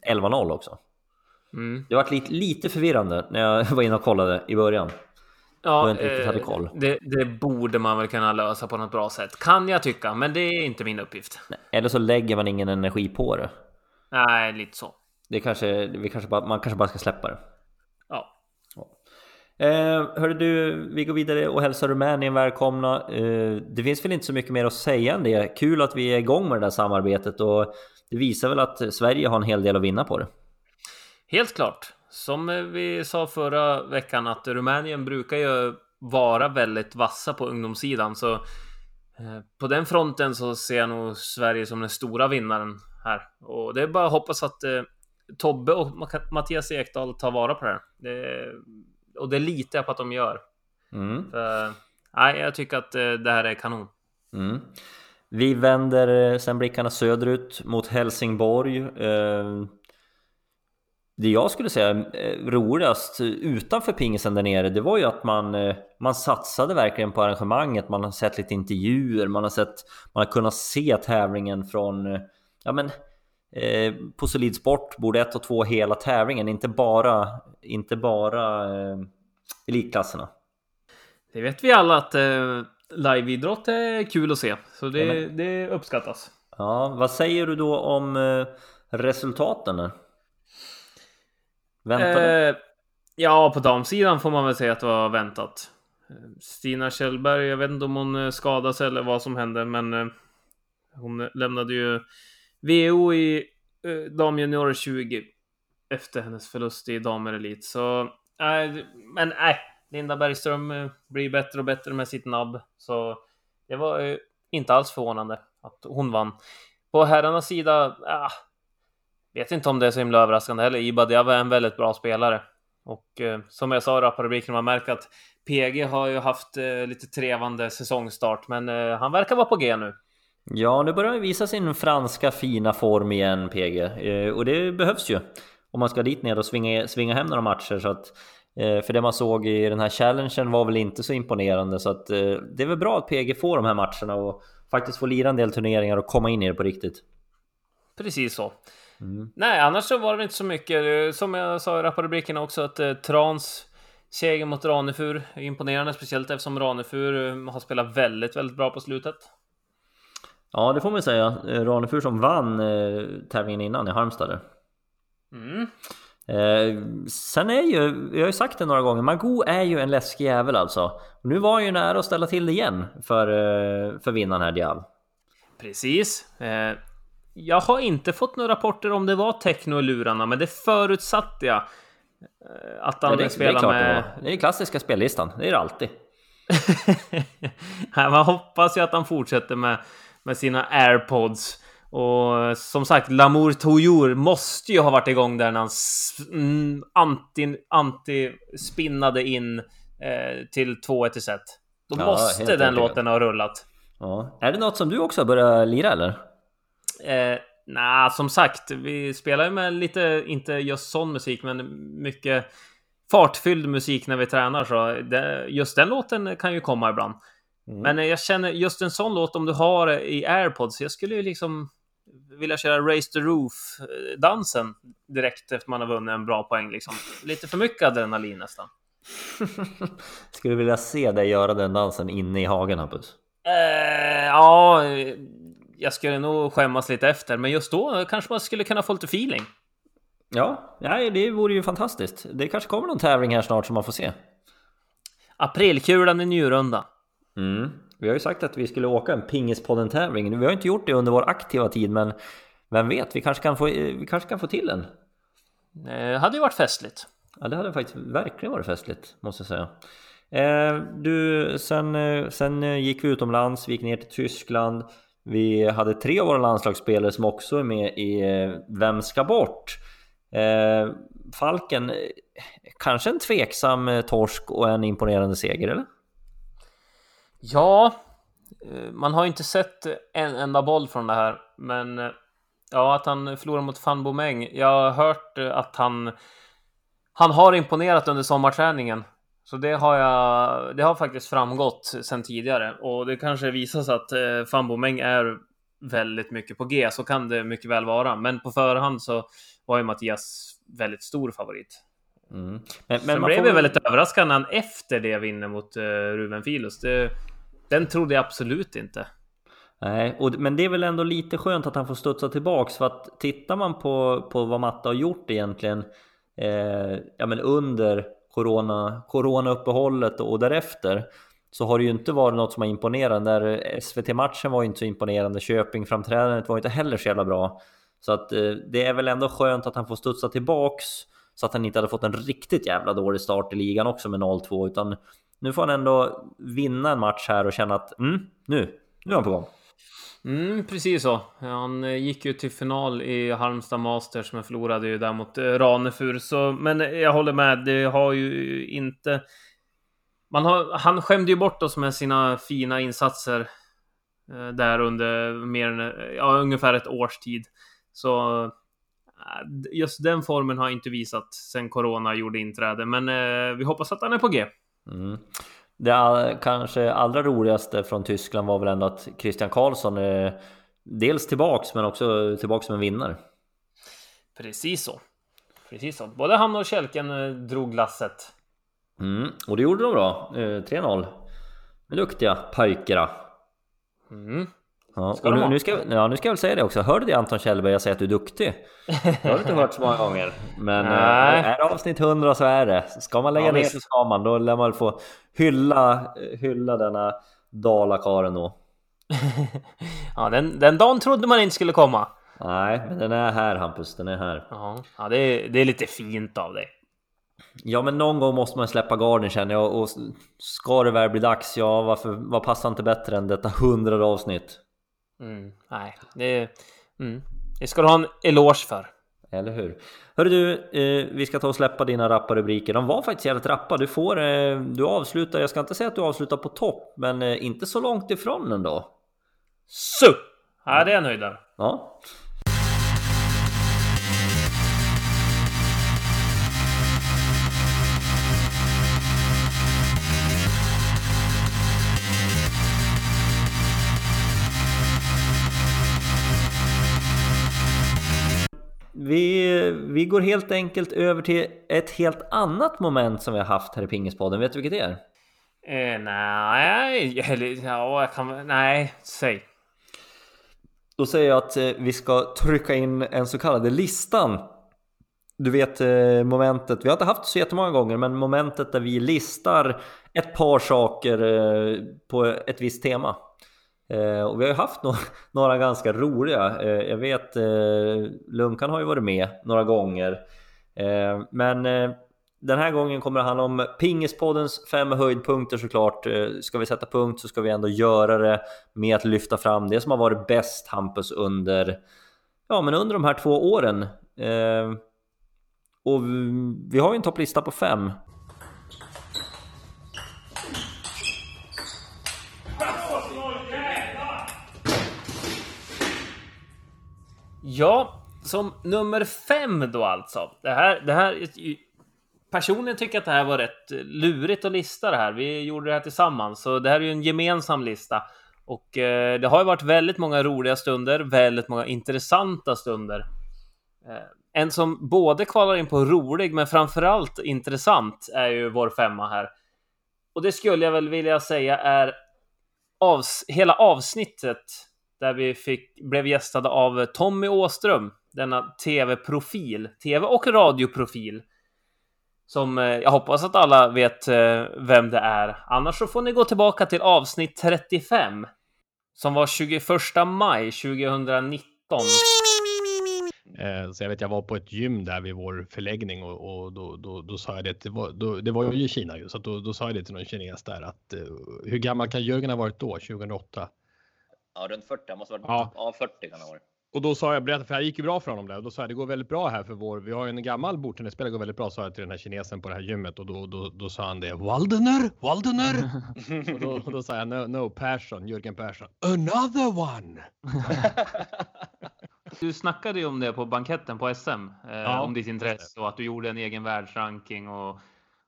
11-0 också. Mm. Det var lite, lite förvirrande när jag var inne och kollade i början. Ja, jag inte riktigt hade koll. Det, det borde man väl kunna lösa på något bra sätt. Kan jag tycka, men det är inte min uppgift. Eller så lägger man ingen energi på det. Nej, lite så. Det kanske, vi kanske bara, man kanske bara ska släppa det. Ja. Eh, hörde du, vi går vidare och hälsar Rumänien välkomna. Eh, det finns väl inte så mycket mer att säga än det. Kul att vi är igång med det där samarbetet och det visar väl att Sverige har en hel del att vinna på det. Helt klart. Som vi sa förra veckan att Rumänien brukar ju vara väldigt vassa på ungdomssidan så eh, på den fronten så ser jag nog Sverige som den stora vinnaren här och det är bara att hoppas att eh, Tobbe och Mattias Ekdahl tar vara på det här. Det, och det litar jag på att de gör. Mm. För, nej, jag tycker att eh, det här är kanon. Mm. Vi vänder sen blickarna söderut mot Helsingborg. Eh, det jag skulle säga eh, roligast utanför pingisen där nere, det var ju att man, eh, man satsade verkligen på arrangemanget. Man har sett lite intervjuer, man har sett, man har kunnat se tävlingen från, eh, ja men eh, på Solid Sport borde ett och två hela tävlingen, inte bara, inte bara eh, elitklasserna. Det vet vi alla att eh, liveidrott är kul att se, så det, Ja, det uppskattas. Ja, vad säger du då om eh, resultaten? Väntade? Eh, ja, på damsidan får man väl säga att det var väntat. Stina Kjellberg, jag vet inte om hon eh, skadade skadades eller vad som hände, men eh, hon lämnade ju VO i eh, damjunior 20 efter hennes förlust i damer elit. Så, eh, men nej, Linda Bergström blir bättre och bättre med sitt nabb. Så det var inte alls förvånande att hon vann. På herrarnas sida, ah, vet inte om det är så himla överraskande heller. Iba Diawara är en väldigt bra spelare. Och eh, som jag sa i rapparubriken, man märker att PG har ju haft eh, lite trevande säsongstart, men eh, han verkar vara på G nu. Ja, nu börjar han visa sin franska fina form igen, PG. Eh, och det behövs ju om man ska dit ner och svinga, svinga hem några matcher. Så att, eh, för det man såg i den här challengen var väl inte så imponerande. Så att, eh, det är väl bra att PG får de här matcherna och faktiskt får lira en del turneringar och komma in i det på riktigt. Precis så. Mm. Nej, annars så var det inte så mycket. Som jag sa i rapparubriken också att eh, Trans seger mot Ranefur är imponerande, speciellt eftersom Ranefur eh, har spelat väldigt, väldigt bra på slutet. Ja, det får man säga. Eh, Ranefur som vann eh, tävlingen innan i Halmstad. där. Mm. Eh, sen är ju, jag har ju sagt det några gånger, Magoo är ju en läskig jävel alltså. Nu var han ju nära att ställa till det igen för, eh, för vinnaren här Diav. Precis. Eh, jag har inte fått några rapporter om det var techno i lurarna, men det förutsatte jag. eh, Att han Ja, det, det spelar det med... var. Det är klassiska spellistan, det är det alltid. Man hoppas ju att han fortsätter med, med sina airpods. Och som sagt, Lamour Toujour måste ju ha varit igång där när han mm, anti, anti spinnade in eh, till 2-1 i set. Då Ja, måste den låten ha rullat. Ja. Är det något som du också har börjat lira eller? Eh, Nej, som sagt, vi spelar ju med lite, inte just sån musik, men mycket fartfylld musik när vi tränar. Så det, just den låten kan ju komma ibland. Mm. Men eh, jag känner just en sån låt, om du har det i airpods, jag skulle ju liksom vilja köra Raise the Roof-dansen direkt efter man har vunnit en bra poäng. Liksom. Lite för mycket adrenalin nästan. Skulle vilja se dig göra den dansen inne i hagen Hampus. Eh, ja, eh, jag skulle nog skämmas lite efter, men just då kanske man skulle kunna få lite feeling. Ja, ja, det vore ju fantastiskt. Det kanske kommer någon tävling här snart som man får se. Aprilkulan i Njurunda. Mm. Vi har ju sagt att vi skulle åka en Pingispodden-tävling. Vi har inte gjort det under vår aktiva tid, men vem vet, vi kanske kan få, vi kanske kan få till en. Eh, hade ju varit festligt. Ja, det hade faktiskt verkligen varit festligt, måste jag säga. Eh, du, sen, eh, sen eh, gick vi utomlands, vi gick ner till Tyskland. Vi hade tre av våra landslagsspelare som också är med i eh, Vem ska bort? Eh, Falken, eh, kanske en tveksam eh, torsk och en imponerande seger, eller? Ja, man har inte sett en enda boll från det här, men ja, att han förlorar mot Fan Bomeng. Jag har hört att han han har imponerat under sommarträningen. Så det har jag. Det har faktiskt framgått sedan tidigare och det kanske visar sig att eh, Fan Bomeng är väldigt mycket på G. Så kan det mycket väl vara, men på förhand så var ju Mattias väldigt stor favorit. Mm. Men, Men man blev får väldigt överraskad när han efter det vinner mot uh, Ruben Filus. Det, den trodde jag absolut inte. Nej, och, men det är väl ändå lite skönt att han får studsa tillbaks för att tittar man på, på vad Matte har gjort egentligen eh, ja, men under corona, coronauppehållet och därefter så har det ju inte varit något som har imponerat. Där SVT-matchen var ju inte så imponerande, Köping-framträdandet var ju inte heller så jävla bra. Så att eh, det är väl ändå skönt att han får studsa tillbaks så att han inte hade fått en riktigt jävla dålig start i ligan också med 0-2 utan nu får han ändå vinna en match här och känna att mm, nu, nu är han på gång. Mm, precis så. Han eh, gick ju till final i Halmstad Masters men förlorade ju där mot eh, Ranefur. Så, men eh, jag håller med, det har ju inte... Man har, han skämde ju bort oss med sina fina insatser där under mer än, ja, ungefär ett års tid. Så just den formen har jag inte visat sen Corona gjorde inträde. Men eh, vi hoppas att han är på G. Mm. Det all, kanske allra roligaste från Tyskland var väl ändå att Christian Karlsson är dels tillbaks men också tillbaks som en vinnare. Precis så. Precis så. Både han och Kälken eh, drog lasset. Mm. Och det gjorde de bra. Eh, 3-0. Duktiga pojkarna. Mm. Ja, Ska och nu, nu, ska, ja, nu ska jag väl säga det också. Hörde du Anton Kjellberg jag säger att du är duktig? Det har du inte hört så många gånger. Men eh, Nej. är det avsnitt 100 så är det. Ska man lägga Ja, ner så ska man. Då lär man väl få hylla, hylla denna dalakaren då. ja, den, den dagen trodde man inte skulle komma. Nej, men den är här Hampus, den är här. Ja, ja det, är, det är lite fint av dig. Ja men någon gång måste man släppa garden känner jag och ska det väl bli dags, ja varför, vad passar inte bättre än detta hundrade avsnitt? Mm, nej, det, mm, det ska du ha en eloge för. Eller hur? Hörru du, eh, vi ska ta och släppa dina rappa rubriker. De var faktiskt jävligt rappa. Du får, eh, du avslutar, jag ska inte säga att du avslutar på topp, men eh, inte så långt ifrån ändå. Så! Ja, det är jag nöjd där. Ja. Vi, vi går helt enkelt över till ett helt annat moment som vi har haft här i Pingispodden. Vet du vilket det är? Eh, nej, eller ja, jag kan Nej, säg. Då säger jag att eh, vi ska trycka in en så kallad listan. Du vet eh, momentet, vi har inte haft det så jättemånga gånger, men momentet där vi listar ett par saker eh, på ett visst tema. Eh, och vi har ju haft no några ganska roliga. Eh, jag vet eh, Lunkan har ju varit med några gånger. Eh, men eh, den här gången kommer det handla om Pingispoddens fem höjdpunkter såklart. Eh, Ska vi sätta punkt så ska vi ändå göra det med att lyfta fram det som har varit bäst Hampus under, ja, men under de här två åren. Eh, och vi, vi har ju en topplista på fem. Ja, som nummer fem då alltså. Det här, det här... Personligen tycker jag att det här var rätt lurigt att lista det här. Vi gjorde det här tillsammans, så det här är ju en gemensam lista. Och eh, det har ju varit väldigt många roliga stunder, väldigt många intressanta stunder. Eh, en som både kvalar in på rolig, men framförallt intressant, är ju vår femma här. Och det skulle jag väl vilja säga är avs hela avsnittet där vi fick, blev gästade av Tommy Åström, denna tv-profil, tv och radioprofil. Som eh, jag hoppas att alla vet eh, vem det är. Annars så får ni gå tillbaka till avsnitt 35. Som var 21 maj 2019. Eh, så jag vet, jag var på ett gym där vid vår förläggning och, och då, då, då sa jag det, det var, då, det var ju i Kina ju, så att då, då sa jag det till någon kines där att hur gammal kan Jörgen ha varit då, 2008? Ja, runt 40, måste varit Ja. ja, 40 kan det vara. och då sa jag, berättade, för det gick ju bra för honom där och då sa jag det går väldigt bra här för vår, vi har ju en gammal bordtennisspelare, går väldigt bra sa jag till den här kinesen på det här gymmet och då, då, då sa han det, Waldener, Waldener. och, då, och då sa jag, no, no Persson, Jörgen Persson, another one. Du snackade ju om det på banketten på SM, eh, Ja, om ditt intresse och att du gjorde en egen världsranking och,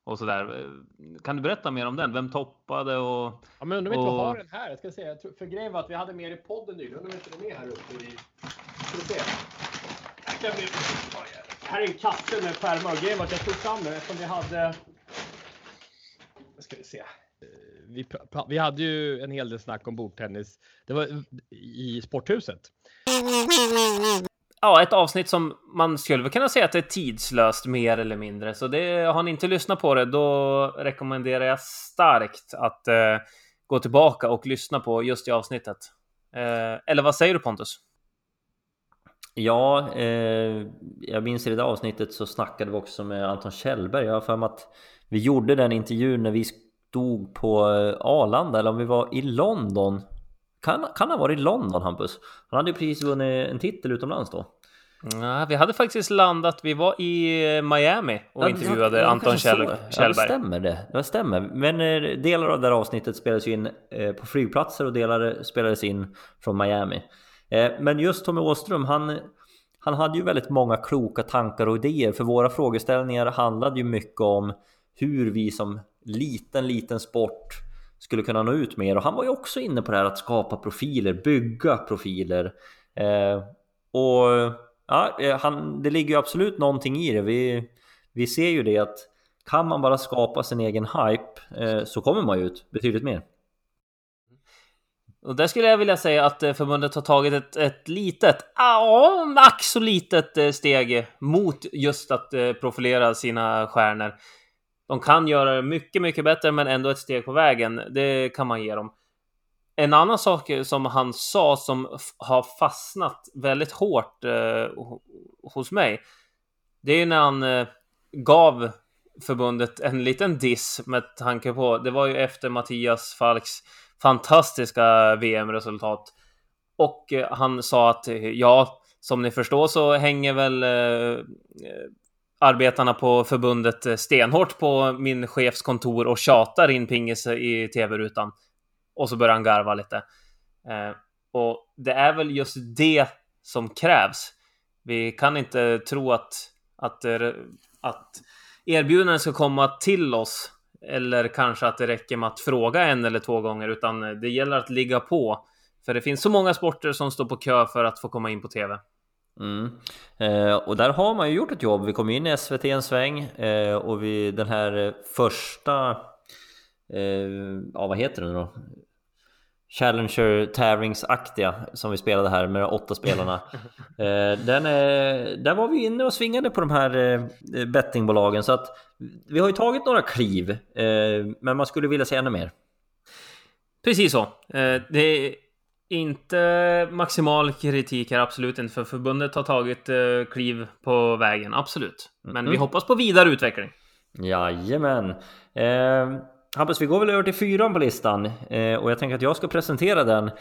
och sådär. Eh, Kan du berätta mer om den? Vem toppade och Ja, men undrar om vi inte Och- har den här. Jag ska se, jag tror, för grejen var att vi hade med i podden nyligen. Undrar om inte den är här uppe i... Ska vi se. Här, vi... här är en kasse med pärmar. Grejen var att jag tog fram den eftersom vi hade... Nu ska vi se. Eh, Vi, vi hade ju en hel del snack om bordtennis. Det var i sporthuset. Ja, ett avsnitt som man skulle kunna säga att det är tidslöst mer eller mindre. Så det, har ni inte lyssnat på det, då rekommenderar jag starkt att eh, gå tillbaka och lyssna på just det avsnittet. Eh, eller vad säger du Pontus? Ja, eh, jag minns i det där avsnittet så snackade vi också med Anton Kjellberg. Jag har för mig att vi gjorde den intervjun när vi stod på eh, Arlanda eller om vi var i London. Kan, kan ha varit i London Hampus? Han hade ju precis vunnit en titel utomlands då. Ja, vi hade faktiskt landat. Vi var i eh, Miami och Ja, intervjuade ja, Anton Kjell, så. Ja, det Kjellberg. stämmer det. Det stämmer. Men eh, delar av det här avsnittet spelades in eh, på flygplatser och delar spelades in från Miami. Men just Tommy Åström, han, han hade ju väldigt många kloka tankar och idéer. För våra frågeställningar handlade ju mycket om hur vi som liten, liten sport skulle kunna nå ut mer. Och han var ju också inne på det här att skapa profiler, bygga profiler. Eh, och ja, eh, han, det ligger ju absolut någonting i det. Vi, vi ser ju det att kan man bara skapa sin egen hype eh, så kommer man ju ut betydligt mer. Och där skulle jag vilja säga att eh, förbundet har tagit ett, ett litet, ja, max så litet eh, steg mot just att profilera sina stjärnor. De kan göra det mycket, mycket bättre, men ändå ett steg på vägen. Det kan man ge dem. En annan sak som han sa som har fastnat väldigt hårt eh, hos mig. Det är när han eh, gav förbundet en liten diss med tanke på, det var ju efter Mattias Falks fantastiska VM-resultat. Och eh, han sa att ja, som ni förstår så hänger väl eh, eh, arbetarna på förbundet eh, stenhårt på min chefs kontor och tjatar in pingis i tv-rutan. Och så börjar han garva lite. Eh, och det är väl just det som krävs. Vi kan inte tro att, att, eh, att erbjudanden ska komma till oss eller kanske att det räcker med att fråga en eller två gånger, utan det gäller att ligga på. För det finns så många sporter som står på kö för att få komma in på TV. Mm. Eh, och där har man ju gjort ett jobb. Vi kom in i SVT en sväng eh, och vi, den här eh, första, eh, ja vad heter det nu då? Challenger tävlingsaktiga som vi spelade här med de åtta spelarna. Eh, den, eh, där var vi inne och svingade på de här bettingbolagen så att vi har ju tagit några kliv, men man skulle vilja se ännu mer. Precis så. Det inte maximal kritik här, absolut inte. För förbundet har tagit eh, kliv på vägen, absolut. Men vi Mm. hoppas på vidare utveckling. Jajamän! Eh, Hampus, vi går väl över till fyran på listan eh, och jag tänker att jag ska presentera den.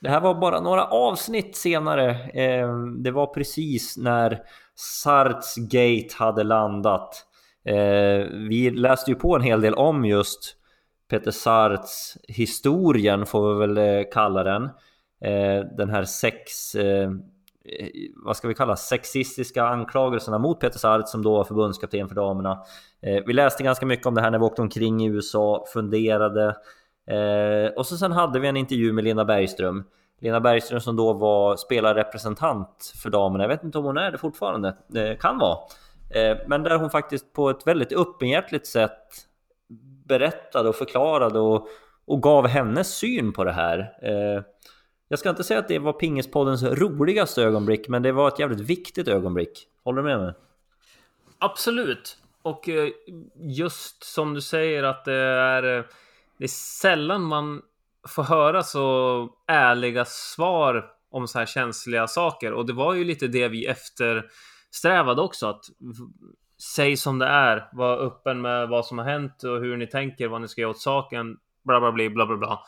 Det här var bara några avsnitt senare. Eh, det var precis när Sarts Gate hade landat. Eh, vi läste ju på en hel del om just Peter Sarts historien får vi väl eh, kalla den. Eh, den här sex, eh, eh, vad ska vi kalla sexistiska anklagelserna mot Peter Sart som då var förbundskapten för damerna. Eh, vi läste ganska mycket om det här när vi åkte omkring i USA, funderade. Eh, och så sen hade vi en intervju med Lena Bergström. Lena Bergström som då var spelarrepresentant för damerna. Jag vet inte om hon är det fortfarande. Det kan vara. Eh, men där hon faktiskt på ett väldigt öppenhjärtligt sätt berättade och förklarade och, och gav hennes syn på det här. Jag ska inte säga att det var Pingispoddens roligaste ögonblick, men det var ett jävligt viktigt ögonblick. Håller du med mig? Absolut. Och eh, just som du säger att det är, eh, det är sällan man får höra så ärliga svar om så här känsliga saker. Och det var ju lite det vi eftersträvade också. Att säg som det är. Var öppen med vad som har hänt och hur ni tänker, vad ni ska göra åt saken. Bla bla bla bla bla bla.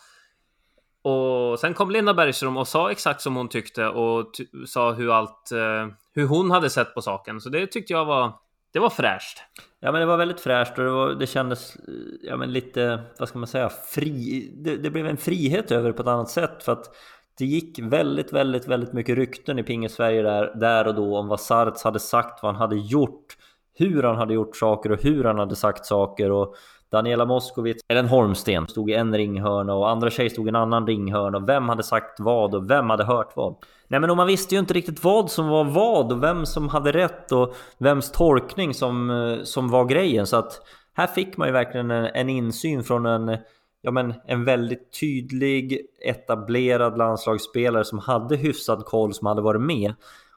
Och sen kom Linda Bergström och sa exakt som hon tyckte och sa hur allt, eh, hur hon hade sett på saken. Så det tyckte jag var, det var fräscht. Ja men det var väldigt fräscht och det, var, det kändes ja, men lite, vad ska man säga, fri. Det, det, blev en frihet över det på ett annat sätt för att det gick väldigt, väldigt, väldigt mycket rykten i Pinge-Sverige där, där och då om vad Sarts hade sagt, vad han hade gjort, hur han hade gjort saker och hur han hade sagt saker och Daniela Moskowitz, Ellen Holmsten stod i en ringhörna och andra tjejer stod i en annan ringhörna vem hade sagt vad och vem hade hört vad? Nej men man visste ju inte riktigt vad som var vad och vem som hade rätt och vems tolkning som, eh, som var grejen så att här fick man ju verkligen en, en insyn från en ja men en väldigt tydlig etablerad landslagsspelare som hade hyfsad koll som hade varit med.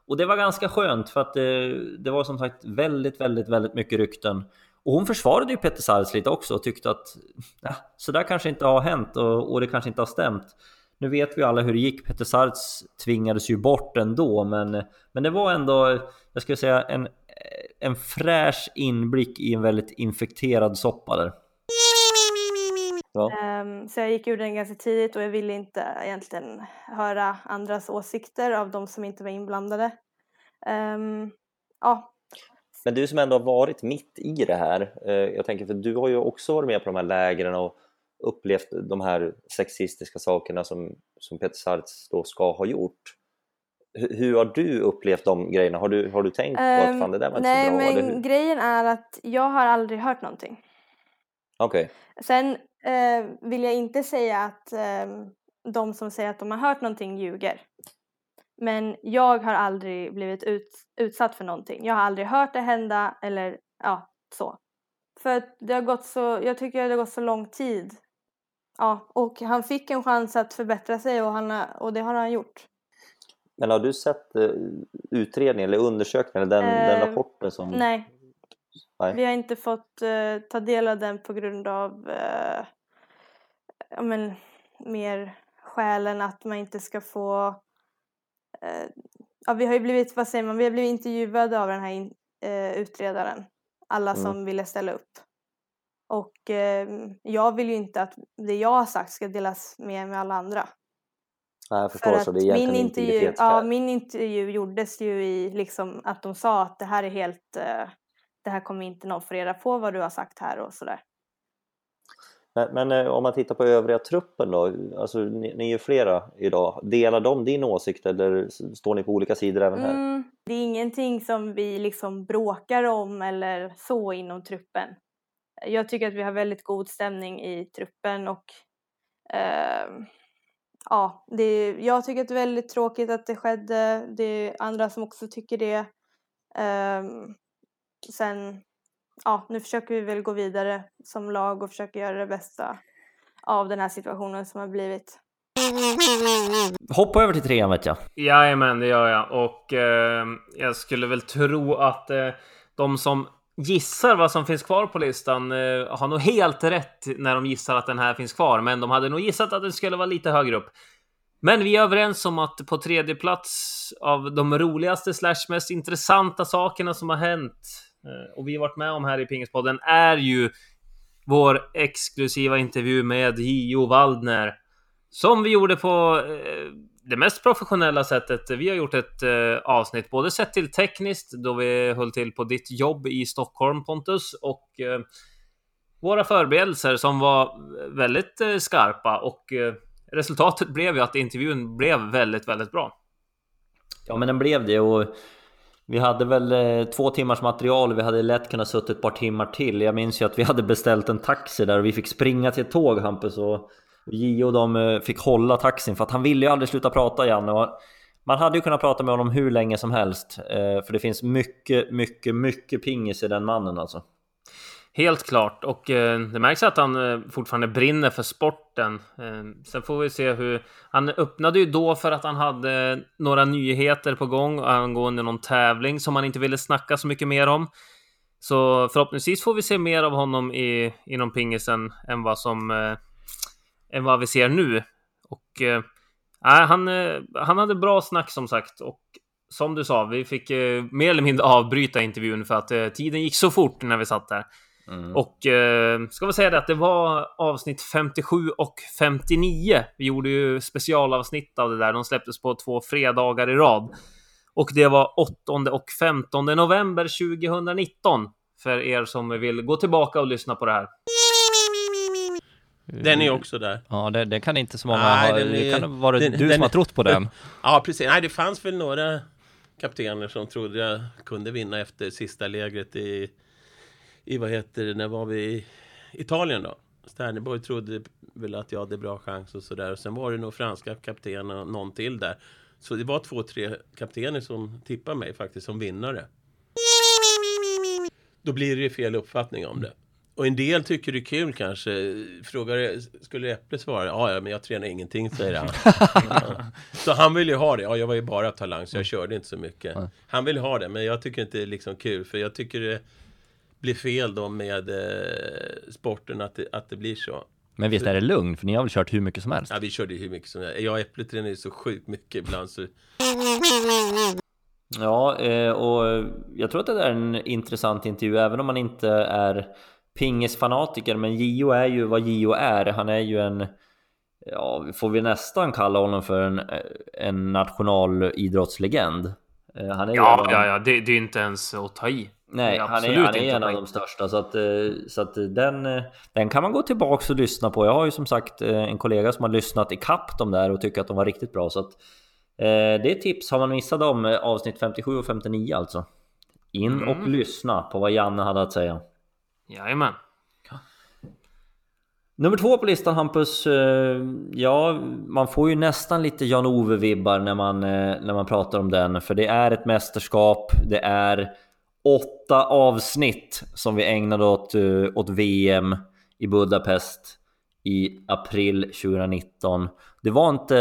Och det var ganska skönt för att det, det var som sagt väldigt, väldigt, väldigt mycket rykten. Och hon försvarade ju Petter Sards lite också och tyckte att ja, så där kanske inte har hänt och, och det kanske inte har stämt. Nu vet vi alla hur det gick. Petter Sards tvingades ju bort ändå, men, men det var ändå, jag skulle säga, en, en fräsch inblick i en väldigt infekterad soppa där. Ja. Um, så jag gick ur den ganska tidigt och jag ville inte egentligen höra andras åsikter av de som inte var inblandade. Um, ja, men du som ändå har varit mitt i det här, eh, jag tänker för du har ju också varit med på de här lägren och upplevt de här sexistiska sakerna som, som Peter Sarts då ska ha gjort. Hur, hur har du upplevt de grejerna? Har du, har du tänkt på att fan det där var inte nej, så bra? Nej, men grejen är att jag har aldrig hört någonting. Okej. Okay. Sen eh, vill jag inte säga att eh, de som säger att de har hört någonting ljuger. Men jag har aldrig blivit ut, utsatt för någonting. Jag har aldrig hört det hända eller ja, så. För att det har gått så, jag tycker det har gått så lång tid. Ja, och han fick en chans att förbättra sig och, han, och det har han gjort. Men har du sett uh, utredningen eller undersökningen, den, uh, den rapporten som... Nej. nej. Vi har inte fått uh, ta del av den på grund av ja, men, mer skälen att man inte ska få Eh, ja, vi har ju blivit, vad säger man, vi har blivit intervjuade av den här in, eh, utredaren. Alla mm. som ville ställa upp. Och eh, jag vill ju inte att det jag har sagt ska delas med med alla andra. Nej, jag förstår, För så det är min intervju, ja, min intervju gjordes ju i liksom att de sa att det här är helt, eh, det här kommer inte någon få reda på vad du har sagt här och sådär. Men, men, eh, om man tittar på övriga truppen då, alltså ni, ni är ju flera idag. Delar de din åsikt eller står ni på olika sidor även här? Mm, det är ingenting som vi liksom bråkar om eller så inom truppen. Jag tycker att vi har väldigt god stämning i truppen och eh, ja, det, jag tycker att det är väldigt tråkigt att det skedde. Det är andra som också tycker det. Eh, sen ja, nu försöker vi väl gå vidare som lag och försöka göra det bästa av den här situationen som har blivit. Hoppa över till trean vet jag. Jajamän, det gör jag. Och eh, jag skulle väl tro att eh, de som gissar vad som finns kvar på listan eh, har nog helt rätt när de gissar att den här finns kvar. Men de hade nog gissat att den skulle vara lite högre upp. Men vi är överens om att på tredje plats av de roligaste slash mest intressanta sakerna som har hänt Eh, och vi har varit med om här i Pingispodden är ju vår exklusiva intervju med JO Waldner. Som vi gjorde på eh, det mest professionella sättet. Vi har gjort ett eh, avsnitt, både sett till tekniskt, då vi höll till på ditt jobb i Stockholm Pontus, och våra förberedelser som var väldigt skarpa. Och resultatet blev ju att intervjun blev väldigt, väldigt bra. Ja, men den blev det och vi hade väl eh, två timmars material och vi hade lätt kunnat suttit ett par timmar till. Jag minns ju att vi hade beställt en taxi där och vi fick springa till ett tåg Hampus och Gio och de eh, fick hålla taxin för att han ville ju aldrig sluta prata Janne. Och man hade ju kunnat prata med honom hur länge som helst. Eh, för det finns mycket, mycket, mycket pingis i den mannen alltså. Helt klart, och eh, det märks att han eh, fortfarande brinner för sporten. Eh, sen får vi se hur... Han öppnade ju då för att han hade några nyheter på gång angående någon tävling som han inte ville snacka så mycket mer om. Så förhoppningsvis får vi se mer av honom i, inom pingisen än vad som... Eh, än vad vi ser nu. Och... Eh, han, eh, han hade bra snack som sagt och som du sa, vi fick eh, mer eller mindre avbryta intervjun för att eh, tiden gick så fort när vi satt där. Mm. Och eh, ska vi säga det att det var avsnitt 57 och 59. Vi gjorde ju specialavsnitt av det där. De släpptes på två fredagar i rad. Och det var 8 och 15 november 2019. För er som vill gå tillbaka och lyssna på det här. Den är också där. Ja, det, det kan inte så många Nej, ha. Det kan ha varit den- du den som har trott på den. Ja, precis. Nej, det fanns väl några kaptener som trodde jag kunde vinna efter sista lägret i, i vad heter det, när var vi i Italien då? Sterneborg trodde väl att jag hade bra chans och sådär. Och sen var det nog franska kaptener och någon till där. Så det var två, tre kaptener som tippade mig faktiskt som vinnare. Då blir det ju fel uppfattning om det. Och en del tycker det är kul kanske. Frågar, skulle Äpple svara? Ja, ja, men jag tränar ingenting, säger han. Ja. Så han vill ju ha det. Ja, jag var ju bara talang, så jag körde inte så mycket. Han vill ha det, men jag tycker inte det är liksom kul. För jag tycker det blir fel då med eh, sporten, att det, att det blir så. Men visst är det lugnt, för ni har väl kört hur mycket som helst? Ja, vi körde hur mycket som helst. Jag och Äpple tränar ju så sjukt mycket ibland. Så... Ja, eh, och jag tror att det där är en intressant intervju, även om man inte är pingisfanatiker. Men Gio är ju vad Gio är. Han är ju en, ja, får vi nästan kalla honom för en, en nationalidrottslegend. Eh, Han är ju en Ja, ja, ja. Det, det är inte ens att ta i. Nej, är han är, han är en av de största så att, eh, så att den, eh, den kan man gå tillbaks och lyssna på. Jag har ju som sagt eh, en kollega som har lyssnat i kapp dem där och tycker att de var riktigt bra. Så att, eh, det är tips. Har man missat dem, eh, avsnitt 57 och 59 alltså. In Mm. och lyssna på vad Janne hade att säga. Jajamän. Nummer två på listan Hampus, eh, ja man får ju nästan lite Jan-Ove vibbar när man, eh, när man pratar om den. För det är ett mästerskap, det är åtta avsnitt som vi ägnade åt, eh, åt VM i Budapest i april 2019. Det var, inte,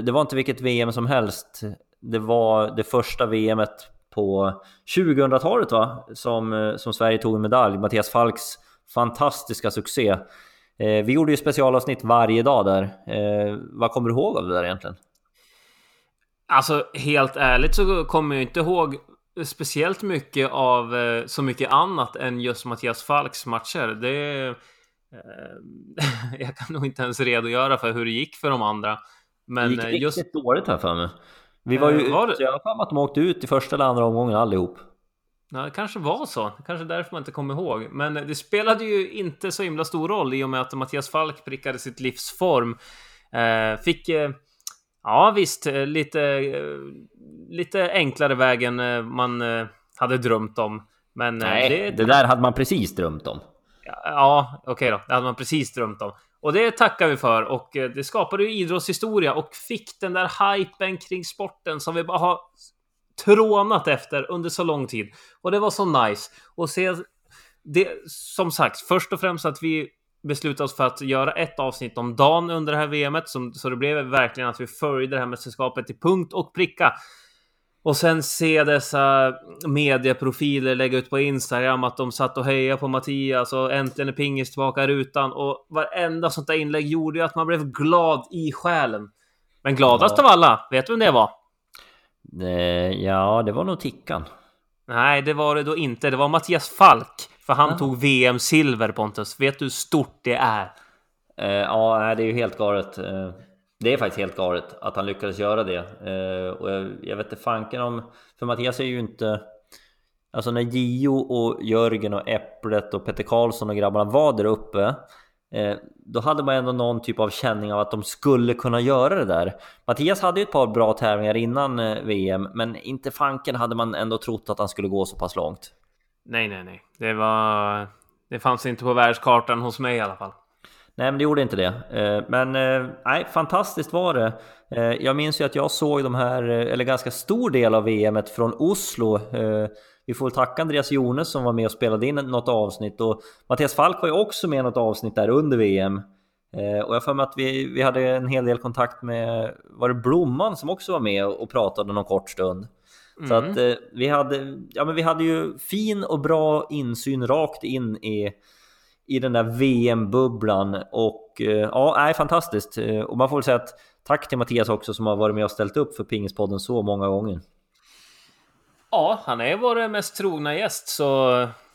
det var inte vilket VM som helst. Det var det första VMet på 2000-talet va? Som, eh, som Sverige tog en medalj. Mattias Falks fantastiska succé. Eh, vi gjorde ju specialavsnitt varje dag där. Eh, vad kommer du ihåg av det där egentligen? Alltså helt ärligt så kommer jag inte ihåg speciellt mycket av eh, så mycket annat än just Mattias Falks matcher. Det... Eh, jag kan nog inte ens redogöra för hur det gick för de andra. det Men gick eh, riktigt just... dåligt här för mig. Vi var ju Eh, var det? ute, jag har för att de åkte ut i första eller andra omgången allihop. Ja, det kanske var så. Kanske därför man inte kommer ihåg. Men det spelade ju inte så himla stor roll i och med att Mattias Falk prickade sitt livs form. Eh, fick... Eh, ja, visst, eh, lite... Eh, lite enklare vägen eh, man hade drömt om. Men Nej, det, det där hade man precis drömt om. Ja, okej då. Det hade man precis drömt om. Och det tackar vi för. Och det skapade ju idrottshistoria och fick den där hypen kring sporten som vi bara har trånat efter under så lång tid. Och det var så nice. Och se det, som sagt, först och främst att vi beslutade oss för att göra ett avsnitt om dagen under det här VMet. Som, så det blev verkligen att vi följde det här mästerskapet till punkt och pricka. Och sen se dessa medieprofiler lägga ut på Instagram att de satt och hejade på Mattias och äntligen är pingis tillbaka i rutan. Och varenda sånt där inlägg gjorde ju att man blev glad i själen. Men gladast Ja. av alla, vet du vem det var? Eh, ja, det var nog Tickan. Nej, det var det då inte. Det var Mattias Falk. För han Jaha. tog VM-silver Pontus. Vet du hur stort det är? Eh, ja, det är ju helt galet. Eh, det är faktiskt helt galet att han lyckades göra det. Eh, och jag, jag vet inte fanken om... För Mattias är ju inte... Alltså när Gio och Jörgen och Äpplet och Peter Karlsson och grabbarna var där uppe eh, Då hade man ändå någon typ av känning av att de skulle kunna göra det där Mattias hade ju ett par bra tävlingar innan eh, VM Men inte fanken hade man ändå trott att han skulle gå så pass långt Nej, nej, nej. Det var... Det fanns inte på världskartan hos mig i alla fall. Nej men det gjorde inte det. Eh, men eh, nej, fantastiskt var det. Eh, jag minns ju att jag såg de här, eller ganska stor del av VMet från Oslo. Vi får väl tacka Andreas Jones som var med och spelade in något avsnitt och Mattias Falk var ju också med i något avsnitt där under VM. Och jag har för mig att vi, vi hade en hel del kontakt med, var det Blomman som också var med och pratade någon kort stund? Så Mm. att eh, vi hade, ja men vi hade ju fin och bra insyn rakt in i, i den där VM-bubblan och eh, ja, nej, fantastiskt. Eh, Och man får väl säga att tack till Mattias också som har varit med och ställt upp för Pingispodden så många gånger. Ja, han är vår mest trogna gäst så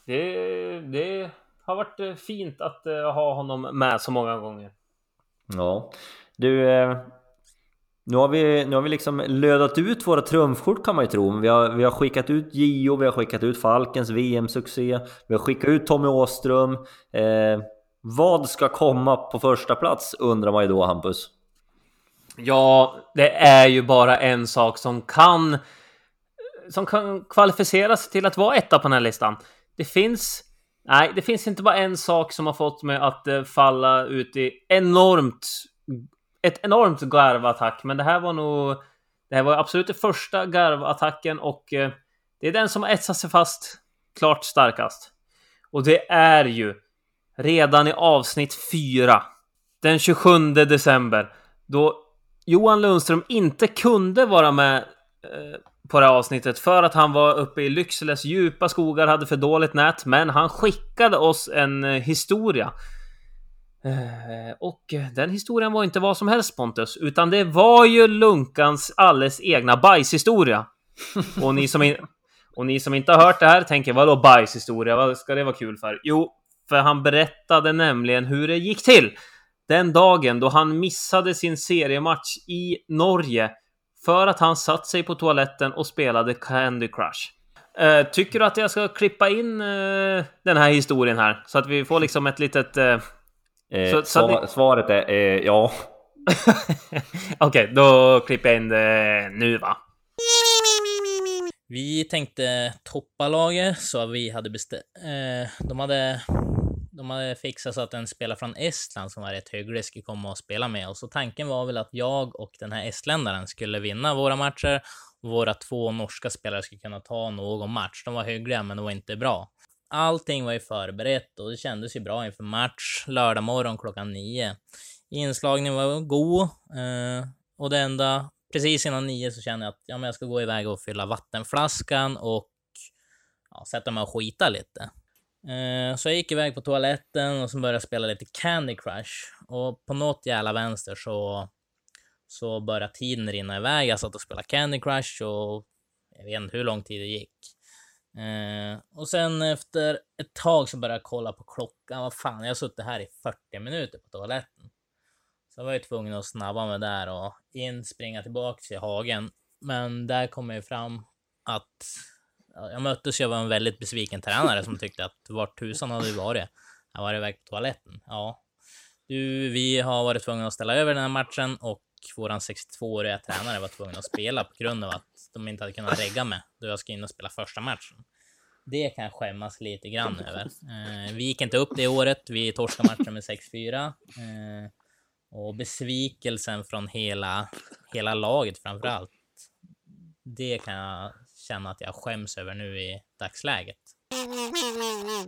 det, det har varit eh, fint att eh, ha honom med så många gånger. Ja, du. Nu har vi, nu har vi liksom lödat ut våra trumfkort kan man ju tro. Vi har, vi har skickat ut Gio, vi har skickat ut Falkens VM-succé, vi har skickat ut Tommy Åström. Eh, vad ska komma på första plats undrar man ju då Hampus. Ja, det är ju bara en sak som kan som kan kvalificera sig till att vara etta på den här listan. Det finns Nej, det finns inte bara en sak som har fått mig att eh, falla ut i enormt ett enormt garvattack, men det här var nog det här var absolut den första garvattacken och eh, det är den som har etsat sig fast klart starkast. Och det är ju redan i avsnitt 4 den 27 december då Johan Lundström inte kunde vara med eh, på det här avsnittet för att han var uppe i Lyckseles djupa skogar, hade för dåligt nät, men han skickade oss en eh, historia. Eh, och den historien var inte vad som helst Pontus, utan det var ju Lunkans alldeles egna bajshistoria. Och ni som, in, och ni som inte har hört det här tänker, vadå bajshistoria? Vad ska det vara kul för? Jo, för han berättade nämligen hur det gick till den dagen då han missade sin seriematch i Norge för att han satt sig på toaletten och spelade Candy Crush. Eh, tycker du att jag ska klippa in eh, den här historien här så att vi får liksom ett litet... Eh, Så- så sva- det- Svaret är eh, ja. Okej, då klipper jag in det nu va? Vi tänkte toppa laget så vi hade bestämt... Eh, de, hade, de hade fixat så att en spelare från Estland som var rätt hygglig skulle komma och spela med oss. Så tanken var väl att jag och den här estländaren skulle vinna våra matcher och våra två norska spelare skulle kunna ta någon match. De var hyggliga, men de var inte bra. Allting var ju förberett och det kändes ju bra inför match lördag morgon klockan nio. Inslagningen var god eh, och det enda precis innan nio så kände jag att ja, men jag ska gå iväg och fylla vattenflaskan och ja, sätta mig och skita lite. Eh, så jag gick iväg på toaletten och så började jag spela lite Candy Crush. Och på något jävla vänster så, så började tiden rinna iväg. Jag satt och spelade Candy Crush och jag vet inte hur lång tid det gick. Eh, och sen efter ett tag så började jag kolla på klockan. Vad fan, jag har suttit här i 40 minuter på toaletten. Så jag var ju tvungen att snabba mig där och in, springa tillbaka till hagen. Men där kom jag ju fram att jag möttes ju av en väldigt besviken tränare som tyckte att vart tusan hade du varit? Jag var iväg på toaletten. Ja, du, vi har varit tvungna att ställa över den här matchen och våran 62-åriga tränare var tvungen att spela på grund av att de inte hade kunnat regga med då jag ska in och spela första matchen. Det kan jag skämmas lite grann över. Eh, vi gick inte upp det året. Vi torskade matchen med 6-4. Eh, och besvikelsen från hela, hela laget framför allt. Det kan jag känna att jag skäms över nu i dagsläget.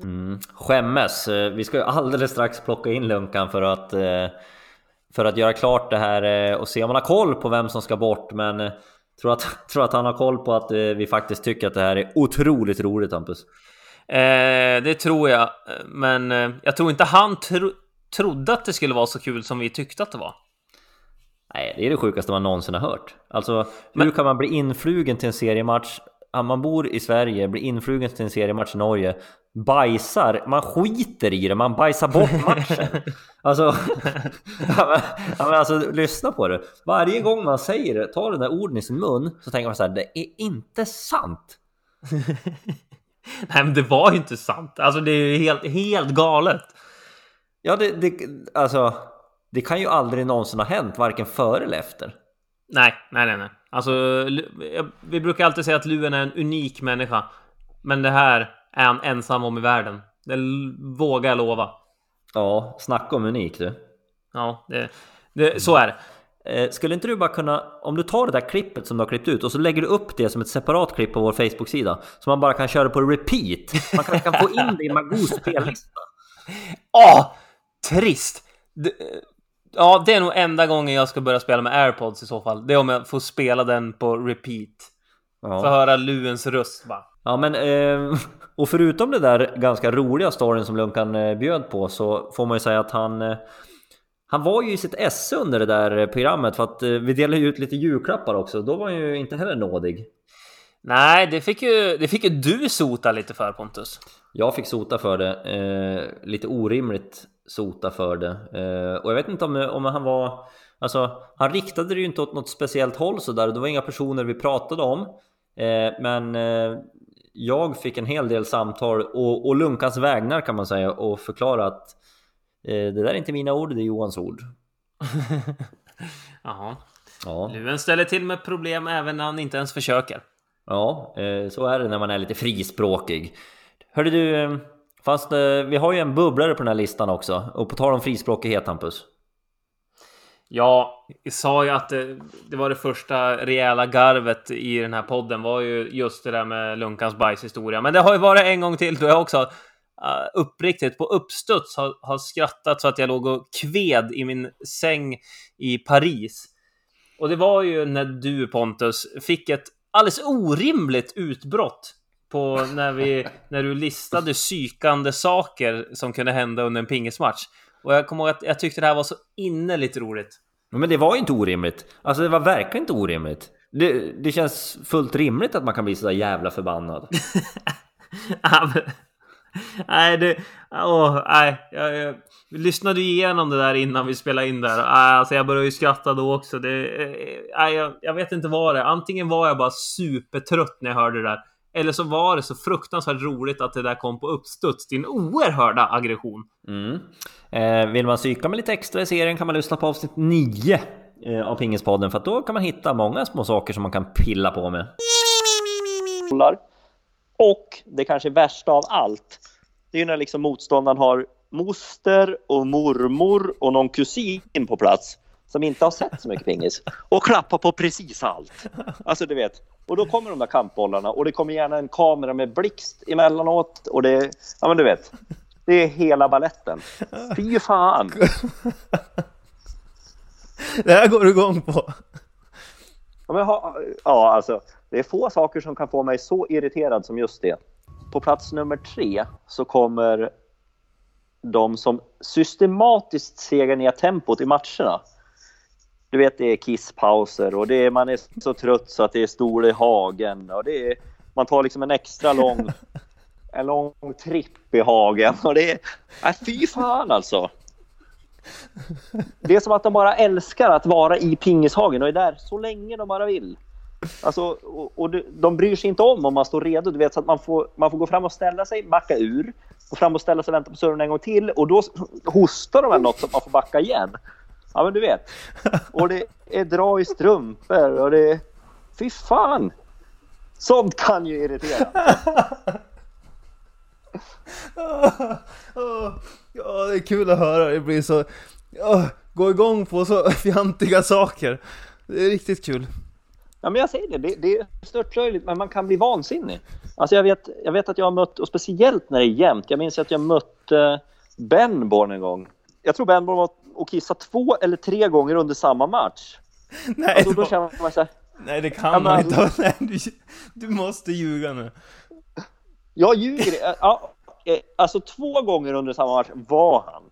Mm. Skämmes. Eh, vi ska ju alldeles strax plocka in Lunkan för att eh, för att göra klart det här eh, och se om han har koll på vem som ska bort. Men tror att, tror att han har koll på att eh, vi faktiskt tycker att det här är otroligt roligt Hampus. Eh, det tror jag, men eh, jag tror inte han tro trodde att det skulle vara så kul som vi tyckte att det var. Nej, det är det sjukaste man någonsin har hört. Alltså, hur Men- kan man bli influgen till en seriematch? Man bor i Sverige, blir influgen till en seriematch i Norge, bajsar, man skiter i det, man bajsar bort matchen. Alltså, ja, men alltså, lyssna på det. Varje gång man säger det, tar den där orden i sin mun, så tänker man så här, det är inte sant. Nej, men det var ju inte sant. Alltså, det är ju helt, helt galet. Ja, det, det, alltså, det kan ju aldrig någonsin ha hänt, varken före eller efter. Nej, nej, nej, nej. Alltså, vi brukar alltid säga att Luen är en unik människa. Men det här är han ensam om i världen. Det vågar jag lova. Ja, snacka om unik du. Ja, det, det, så är det. Eh, Skulle inte du bara kunna, om du tar det där klippet som du har klippt ut och så lägger du upp det som ett separat klipp på vår Facebook-sida så man bara kan köra på repeat. Man kanske kan få in det i Magos spellista. Åh! Trist! Ja, det är nog enda gången jag ska börja spela med airpods i så fall. Det är om jag får spela den på repeat. Få Ja. höra Luens röst bara. ja, men eh, och förutom det där ganska roliga storyn som Lunkan eh, bjöd på så får man ju säga att han eh, han var ju i sitt esse under det där eh, programmet för att eh, vi delade ju ut lite julklappar också. Då var han ju inte heller nådig. Nej, det fick ju, det fick ju du sota lite för Pontus. Jag fick sota för det, eh, lite orimligt sota för det. Eh, och jag vet inte om, om han var... Alltså, han riktade det ju inte åt något speciellt håll sådär. Det var inga personer vi pratade om. Eh, men eh, jag fick en hel del samtal och, och Lunkans vägnar kan man säga och förklara att eh, det där är inte mina ord, det är Johans ord. Jaha. Ja, Luven ställer till med problem även när han inte ens försöker. ja eh, så är det när man är lite frispråkig. Hörde du, eh, fast eh, vi har ju en bubblare på den här listan också. Och på tal om frispråkighet Hampus. Ja, jag sa ju att det, det var det första rejäla garvet i den här podden var ju just det där med Lunkans bajshistoria. Men det har ju varit en gång till då jag också uh, uppriktigt på uppstuds har, har skrattat så att jag låg och kved i min säng i Paris. Och det var ju när du Pontus fick ett alldeles orimligt utbrott på när, vi, när du listade psykande saker som kunde hända under en pingismatch. Och jag kommer ihåg att jag tyckte det här var så innerligt roligt. Men det var ju inte orimligt. Alltså det var verkligen inte orimligt. Det, det känns fullt rimligt att man kan bli sådär jävla förbannad. Ja, men- nej, det... Åh, nej. Jag, jag, vi lyssnade igenom det där innan vi spelade in där. Alltså jag började ju skratta då också. Det, eh, nej, jag, jag vet inte vad det är. Antingen var jag bara supertrött när jag hörde det där. Eller så var det så fruktansvärt roligt att det där kom på uppstuds. Din oerhörda aggression. Mm. Eh, vill man psyka med lite extra i serien kan man lyssna på avsnitt 9 eh, av Pingispodden för att då kan man hitta många små saker som man kan pilla på med. Och det kanske värsta av allt, det är ju när liksom motståndaren har moster och mormor och någon kusin på plats som inte har sett så mycket pingis och klappar på precis allt. Alltså du vet. Och då kommer de där kampbollarna och det kommer gärna en kamera med blixt emellanåt och det, ja men du vet. Det är hela balletten. Fy fan! Det här går du igång på. Ja, men ha, ja, alltså, det är få saker som kan få mig så irriterad som just det. På plats nummer tre så kommer de som systematiskt segar ner tempot i matcherna. Du vet, det är kisspauser och det är, man är så trött så att det är stol i hagen och det är, man tar liksom en extra lång, en lång tripp i hagen och det är, nej, fy fan alltså. Det är som att de bara älskar att vara i pingishagen och är där så länge de bara vill. Alltså, och, och de- bryr sig inte om om man står redo. Du vet, så att man får, man får gå fram och ställa sig, backa ur. Gå fram och ställa sig och vänta på serven en gång till. Och då hostar de väl något så att man får backa igen. Ja, men du vet. Och det är dra i strumpor och det är... Fy fan! Sånt kan ju irritera. Ja, det är kul att höra. Det blir så... Ja, gå igång på så fjantiga saker. Det är riktigt kul. Ja, men jag säger det, det, det är störtlöjligt, men man kan bli vansinnig. Alltså jag vet, jag vet att jag har mött, och speciellt när det är jämnt, jag minns att jag mötte Benborn en gång. Jag tror Benborn var och kissade två eller tre gånger under samma match. Nej, Alltså, då var- känner man så här, Nej, det kan man inte. Nej, du, du måste ljuga nu. jag ljuger. Ja, eh, alltså två gånger under samma match var han.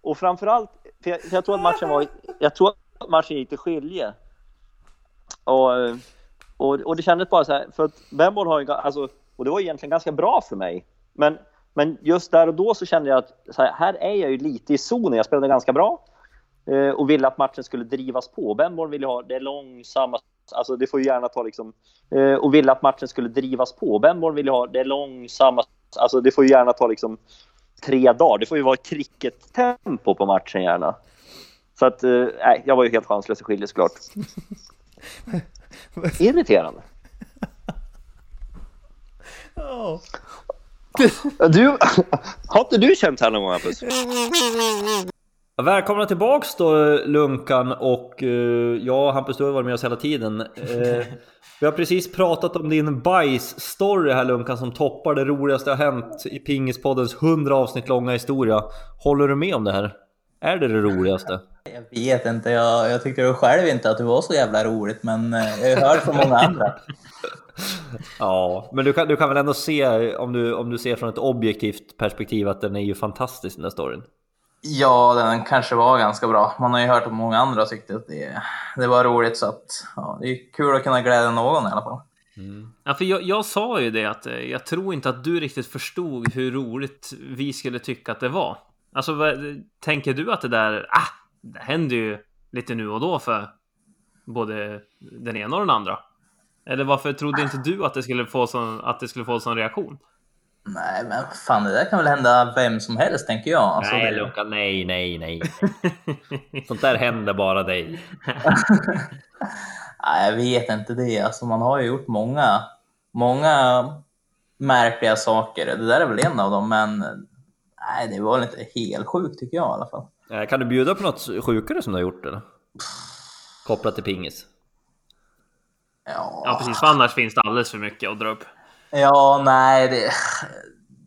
Och framförallt, för jag, för jag tror att matchen var, jag tror att matchen gick till skilje. Och, eh, och, och det kändes bara så här, för att Benborn har ju, alltså, och det var egentligen ganska bra för mig. Men, men just där och då så kände jag att här, här är jag ju lite i zonen. Jag spelade ganska bra eh, och ville att matchen skulle drivas på. Benborn ville ha det långsamma, alltså det får ju gärna ta liksom, eh, och ville att matchen skulle drivas på. Benborn ville ha det långsamma, alltså det får ju gärna ta liksom tre dagar. Det får ju vara cricket-tempo på matchen gärna. Så att, eh, nej, jag var ju helt chanslös i skilje såklart. Irriterande. Du, har inte du känt här någon gång Hampus? Välkomna tillbaks då Lunkan och eh, ja, Hampus du har varit med oss hela tiden. Eh, vi har precis pratat om din bajs-story här Lunkan som toppar det roligaste har hänt i Pingispoddens 100 avsnitt långa historia. Håller du med om det här? Är det det roligaste? Jag vet inte, jag, jag tyckte själv inte att det var så jävla roligt, men eh, jag har hört från många andra. Ja, men du kan, du kan väl ändå se om du, om du ser från ett objektivt perspektiv att den är ju fantastisk den där storyn. Ja, den kanske var ganska bra. Man har ju hört att många andra tyckte att det, det var roligt, så att ja, det är kul att kunna glädja någon i alla fall. Ja, för jag, jag sa ju det att eh, jag tror inte att du riktigt förstod hur roligt vi skulle tycka att det var. Alltså, vad, tänker du att det där, ah, det händer ju lite nu och då för både den ena och den andra? Eller varför trodde inte du att det skulle få sån, att det skulle få sån reaktion? Nej, men fan det där kan väl hända vem som helst tänker jag. Alltså, nej det... Luka, nej, nej, nej. Sånt där händer bara dig. Nej, jag vet inte det. Alltså, man har ju gjort många, många märkliga saker. Det där är väl en av dem, men nej, det var väl inte helt sjukt tycker jag i alla fall. Eh, Kan du bjuda på något sjukare som du har gjort eller? Kopplat till pingis? Ja, Ja, precis. För annars finns det alldeles för mycket att dra upp. ja nej, det,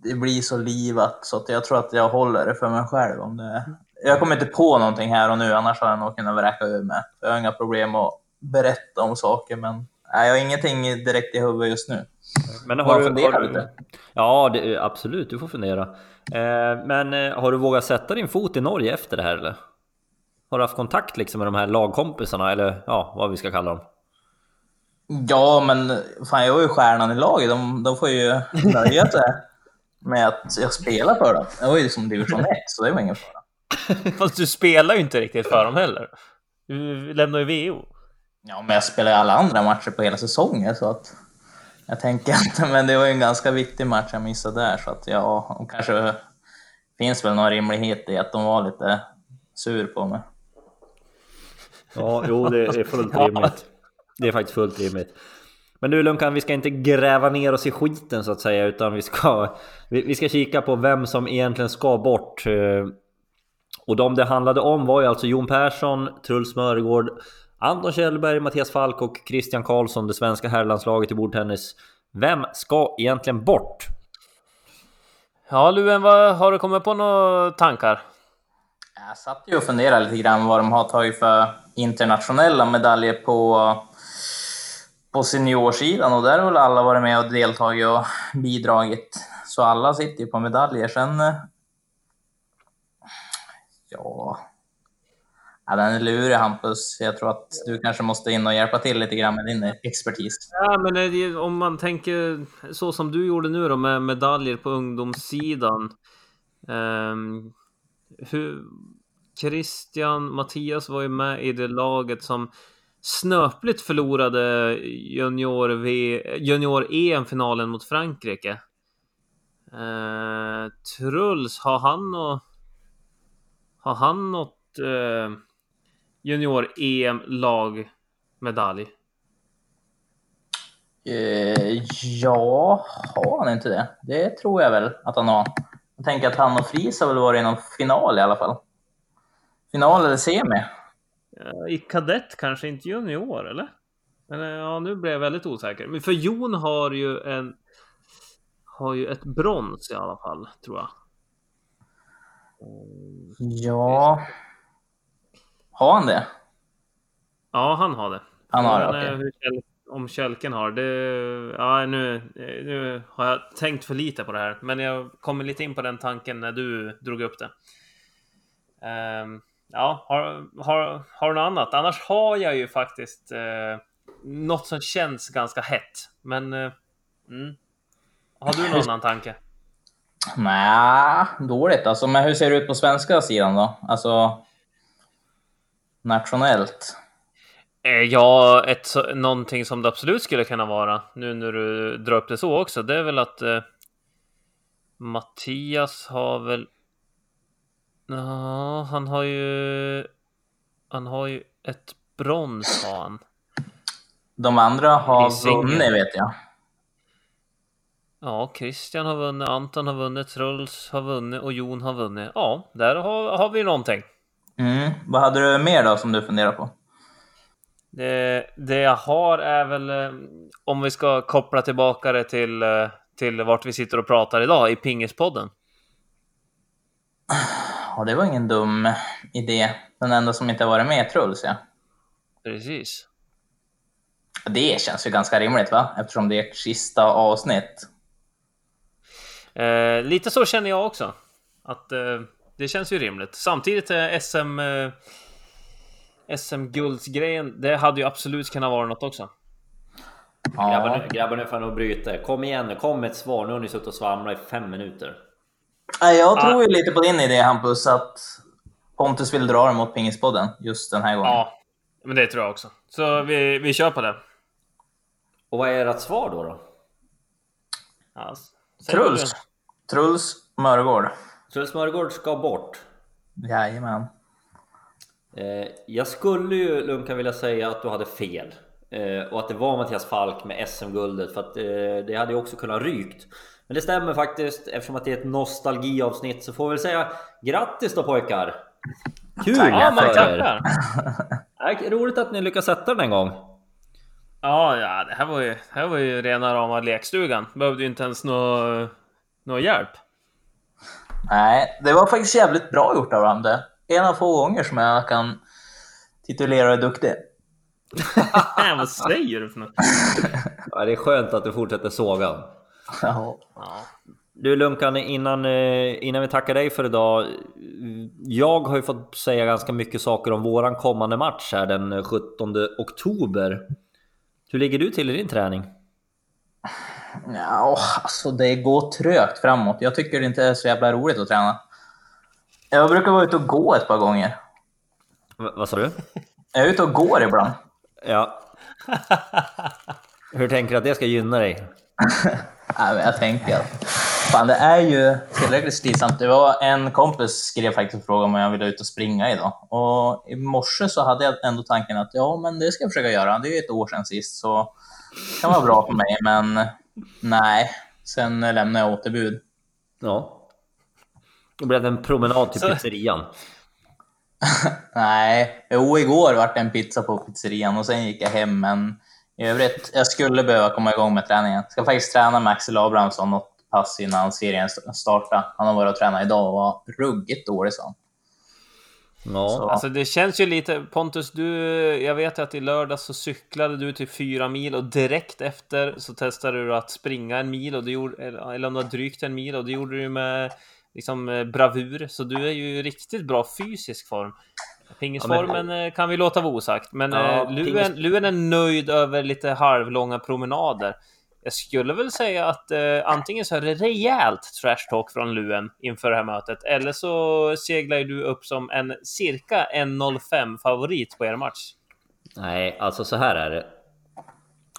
det blir så livat så att jag tror att jag håller det för mig själv. Om det... Jag kommer inte på någonting här och nu, annars hade jag nog kunnat vräka ur mig. Jag har inga problem att berätta om saker, men nej, jag har ingenting direkt i huvudet just nu. Men har du, fundera har du, lite. Ja, det, absolut, du får fundera. Eh, men eh, har du vågat sätta din fot i Norge efter det här eller? Har du haft kontakt liksom med de här lagkompisarna eller ja, vad vi ska kalla dem? Ja, men fan, jag är ju stjärnan i laget. De, de får ju nöja sig med att jag spelar för dem. Jag var ju liksom division 1, så det var ingen fara. Fast du spelar ju inte riktigt för dem heller. Du lämnar ju VO. Ja, men jag spelar ju alla andra matcher på hela säsongen, så att jag tänker att, men det var ju en ganska viktig match jag missade där, så att ja, och kanske finns väl någon rimlighet i att de var lite sur på mig. Ja, jo, det är fullt rimligt. Det är faktiskt fullt rimligt. Men du Lunkan, vi ska inte gräva ner oss i skiten så att säga, utan vi ska, vi, vi ska kika på vem som egentligen ska bort. eh, Och de det handlade om var ju alltså Jon Persson, Truls Mörgård, Anton Kjellberg, Mattias Falk och Christian Karlsson, det svenska herrlandslaget i bordtennis. Vem ska egentligen bort? Ja, Luen, vad, har du kommit på några tankar? Jag satt ju och funderade lite grann vad de har tagit för internationella medaljer på, på seniorsidan och där har väl alla varit med och deltagit och bidragit. Så alla sitter ju på medaljer. Sen... Eh, ja... ja den är lurig Hampus. Jag tror att du kanske måste in och hjälpa till lite grann med din expertis. Ja, men det, om man tänker så som du gjorde nu då med medaljer på ungdomssidan. Um, hur, Christian, Mattias var ju med i det laget som snöpligt förlorade junior, v, junior EM-finalen mot Frankrike. Eh, Truls, har han något... Har han något eh, junior EM-lagmedalj? Eh, ja, har han inte det? Det tror jag väl att han har. Jag tänker att han och Fries har väl varit i någon final i alla fall. Final eller semi. Eh, I kadett kanske inte junior, eller? Men eh, ja, nu blev jag väldigt osäker. Men för Jon har ju en... Har ju ett brons i alla fall, tror jag. Ja. Har han det? Ja, han har det. Han har det, hur Kjell- Om Kälken har det... Ja, nu, nu har jag tänkt för lite på det här. Men jag kommer lite in på den tanken när du drog upp det. Ehm, ja, har, har, har du något annat? Annars har jag ju faktiskt eh, något som känns ganska hett. Men... Eh, mm. Har du någon annan tanke? Nej, dåligt alltså. Men hur ser det ut på svenska sidan då? Alltså nationellt. Eh, Ja, ett, någonting som det absolut skulle kunna vara, nu när du drar upp det så också, det är väl att eh, Mattias har väl... Ja, han har ju... Han har ju ett brons, har han. De andra har vunnit vet jag. Ja, Christian har vunnit, Anton har vunnit, Truls har vunnit och Jon har vunnit. Ja, där har, har vi någonting. Mm. Vad hade du mer då som du funderar på? Det, det jag har är väl, eh, om vi ska koppla tillbaka det till, eh, till vart vi sitter och pratar idag, i Pingispodden. Ja, det var ingen dum idé. Den enda som inte har varit med är Truls, ja. Precis. Det känns ju ganska rimligt, va? Eftersom det är ert sista avsnitt. Eh, lite så känner jag också. Att eh, det känns ju rimligt. Samtidigt eh, SM... Eh, SM-guldsgrejen, det hade ju absolut kunnat vara något också. Grabbar, nu, grabbar, nu får jag nog bryta. Kom igen nu, kom med ett svar. Nu har ni suttit och svamlat i fem minuter. Nej, Jag tror ju lite på din idé Hampus, att Pontus vill dra det mot Pingispodden just den här gången. Ja, men det tror jag också. Så vi, vi kör på det. Och vad är ert svar då? då? Vad Truls. Truls Mörgård. Truls Mörgård ska bort. Jajamän. Eh, jag skulle ju Lunkan vilja säga att du hade fel. Eh, och att det var Mattias Falk med SM-guldet för att eh, det hade ju också kunnat rykt. Men det stämmer faktiskt eftersom att det är ett nostalgiavsnitt så får vi väl säga grattis då pojkar! Kul Ja, man tackar! Ja, Roligt att ni lyckas sätta den en gång. Ja, ja, det här var ju, det här var ju rena rama lekstugan. Behövde ju inte ens nå, nå hjälp. Nej, det var faktiskt jävligt bra gjort av det. En av få gånger som jag kan titulera dig duktig. Nej, vad säger du för något? Ja, det är skönt att du fortsätter såga. Ja. Du Lunkan, innan, eh, innan vi tackar dig för idag. Jag har ju fått säga ganska mycket saker om våran kommande match här den 17 oktober. Hur ligger du till i din träning? Ja, alltså det går trögt framåt. Jag tycker det inte är så jävla roligt att träna. Jag brukar vara ute och gå ett par gånger. V vad sa du? Jag är ute och går ibland. Ja. Hur tänker du att det ska gynna dig? Men jag tänker att fan, det är ju tillräckligt slitsamt. Det var en kompis skrev faktiskt och frågade om jag ville ut och springa idag. Och i morse så hade jag ändå tanken att ja, men det ska jag försöka göra. Det är ju ett år sedan sist, så det kan vara bra för mig. Men nej, sen lämnade jag återbud. Ja. Då blev det en promenad till Så- pizzerian. Nej, jo, igår vart det en pizza på pizzerian och sen gick jag hem. Men i övrigt, jag skulle behöva komma igång med träningen. Jag ska faktiskt träna med Axel Abrahamsson något pass innan serien startar. Han har varit och tränat idag och var ruggigt dålig, sa han. Ja. Så, Alltså det känns ju lite, Pontus, du, jag vet att i lördag så cyklade du till fyra mil och direkt efter så testade du att springa en mil och det gjorde, eller eller om det var drygt en mil och det gjorde du med liksom eh, bravur, så du är ju i riktigt bra fysisk form. Pingisformen eh, kan vi låta vara osagt, men Ja, eh, Luen, pingis- Luen är nöjd över lite halvlånga promenader. Jag skulle väl säga att eh, antingen så är det rejält trash talk från Luen inför det här mötet, eller så seglar ju du upp som en cirka 1.05 favorit på er match. Nej, alltså så här är det.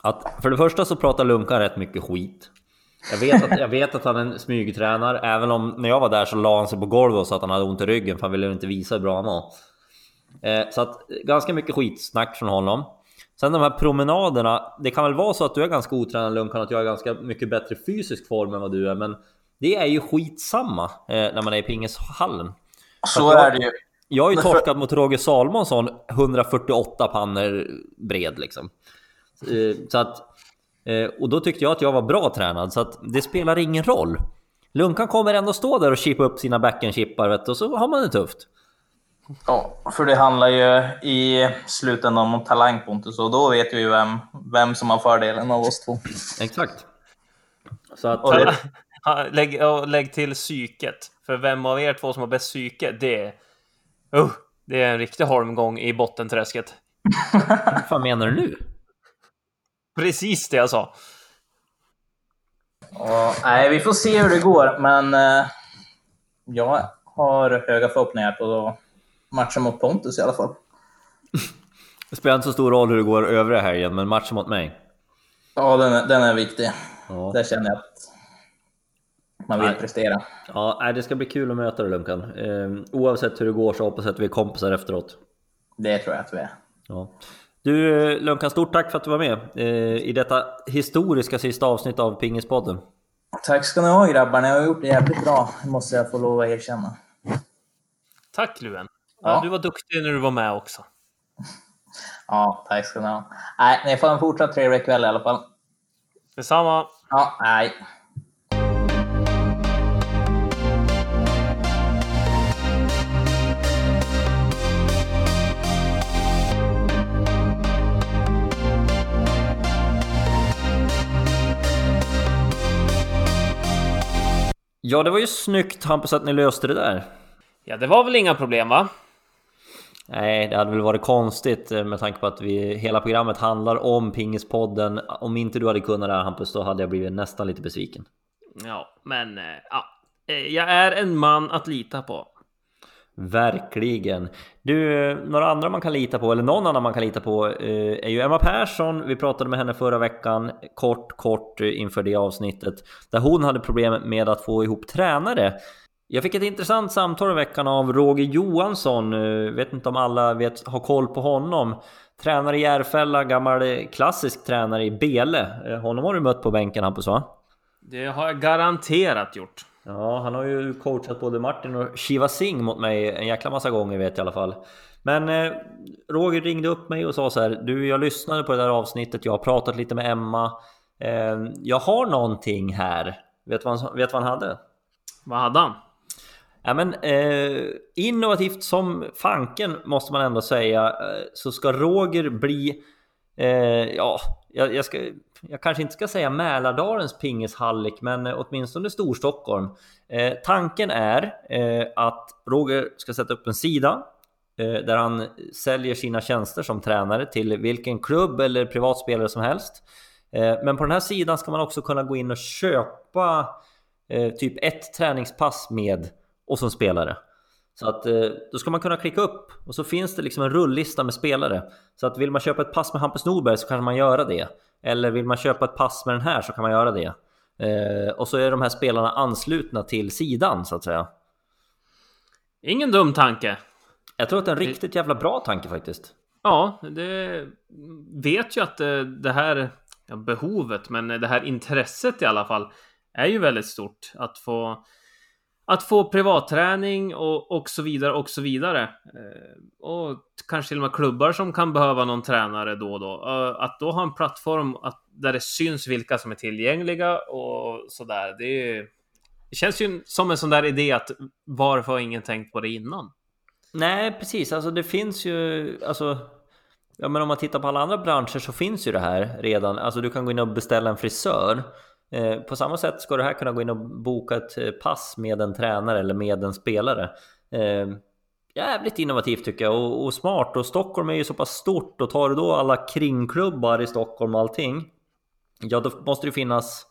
Att för det första så pratar Lunkan rätt mycket skit. Jag vet, att, jag vet att han är en smygtränare, även om när jag var där så la han sig på golvet och sa att han hade ont i ryggen för han ville inte visa hur bra han var. Eh, så att ganska mycket skitsnack från honom. Sen de här promenaderna, det kan väl vara så att du är ganska otränad Lunkan, att jag är ganska mycket bättre fysisk form än vad du är, men det är ju skitsamma eh, när man är i pingishallen. så jag- är det ju. Jag har ju för- torskat mot Roger Salomonsson 148 pannor bred liksom. Eh, Så att, eh, och då tyckte jag att jag var bra tränad så att det spelar ingen roll. Lunkan kommer ändå stå där och chippa upp sina du, och så har man det tufft. Ja, för det handlar ju i slutändan om talang, Pontus, och då vet vi ju vem, vem som har fördelen av oss två. Exakt. Så att, Och det, Ja, Lägg, och lägg till psyket. För vem av er två som har bäst psyke, det är... Uh, det är en riktig holmgång i bottenträsket. vad fan menar du nu? Precis det jag sa. och, nej, vi får se hur det går, men eh, jag har höga förhoppningar på matchen mot Pontus i alla fall. Det spelar inte så stor roll hur det går övriga helgen, men matchen mot mig. Ja, den är, den är viktig. Ja, Där känner jag att man vill Nej. prestera. ja nej, det ska bli kul att möta dig Lunkan. Eh, oavsett hur det går så hoppas jag att vi är kompisar efteråt. Det tror jag att vi är. Ja. Du Lunkan, stort tack för att du var med eh, i detta historiska sista avsnitt av Pingispodden. Tack ska ni ha grabbar, ni har gjort det jävligt bra, måste jag få lov att erkänna. Tack Luen. Ja. Du var duktig när du var med också. Ja, tack ska ni ha. Nej, ni får en fortsatt trevlig kväll i alla fall. Detsamma. Ja, nej. Ja, det var ju snyggt Hampus att ni löste det där. Ja, det var väl inga problem va? Nej, det hade väl varit konstigt eh, med tanke på att vi, hela programmet handlar om Pingispodden. Om inte du hade kunnat det här Hampus, då hade jag blivit nästan lite besviken. Ja, men eh, ja, Eh, jag är en man att lita på. Verkligen. Du, några andra man kan lita på, eller någon annan man kan lita på, är ju Emma Persson. Vi pratade med henne förra veckan, kort, kort inför det avsnittet, där hon hade problem med att få ihop tränare. Jag fick ett intressant samtal i veckan av Roger Johansson. Vet inte om alla vet, har koll på honom. Tränare i Järfälla, gammal klassisk tränare i Bele. Honom har du mött på bänken Hampus va? Det har jag garanterat gjort. Ja, han har ju coachat både Martin och Shiva Singh mot mig en jäkla massa gånger vet jag i alla fall. Men eh, Roger ringde upp mig och sa så här. Du, jag lyssnade på det där avsnittet. Jag har pratat lite med Emma. Eh, jag har någonting här. Vet vad han, vet vad han hade? Vad hade han? Ja, men, eh, innovativt som fanken måste man ändå säga eh, så ska Roger bli eh, ja, jag, jag, ska, jag kanske inte ska säga Mälardalens pingishallik, men åtminstone Storstockholm. Eh, tanken är eh, att Roger ska sätta upp en sida eh, där han säljer sina tjänster som tränare till vilken klubb eller privatspelare som helst. Eh, men på den här sidan ska man också kunna gå in och köpa eh, typ ett träningspass med och som spelare. Så att eh, då ska man kunna klicka upp och så finns det liksom en rullista med spelare. Så att vill man köpa ett pass med Hampus Norberg så kan man göra det. Eller vill man köpa ett pass med den här så kan man göra det. Eh, och så är de här spelarna anslutna till sidan så att säga. Ingen dum tanke. Jag tror att det är en riktigt jävla bra tanke faktiskt. Ja, det vet ju att eh, det här ja, behovet, men det här intresset i alla fall är ju väldigt stort att få att få privatträning och, och så vidare och så vidare. Eh, och kanske till och med klubbar som kan behöva någon tränare då och då. Eh, att då ha en plattform att, där det syns vilka som är tillgängliga och sådär. Det, det känns ju som en sån där idé att varför har ingen tänkt på det innan? Nej, precis. Alltså det finns ju, alltså Ja men om man tittar på alla andra branscher så finns ju det här redan. Alltså du kan gå in och beställa en frisör Eh, på samma sätt ska du här kunna gå in och boka ett eh, pass med en tränare eller med en spelare. Eh, jävligt innovativt tycker jag och, och, smart och Stockholm är ju så pass stort och tar du då alla kringklubbar i Stockholm och allting. Ja, då måste det finnas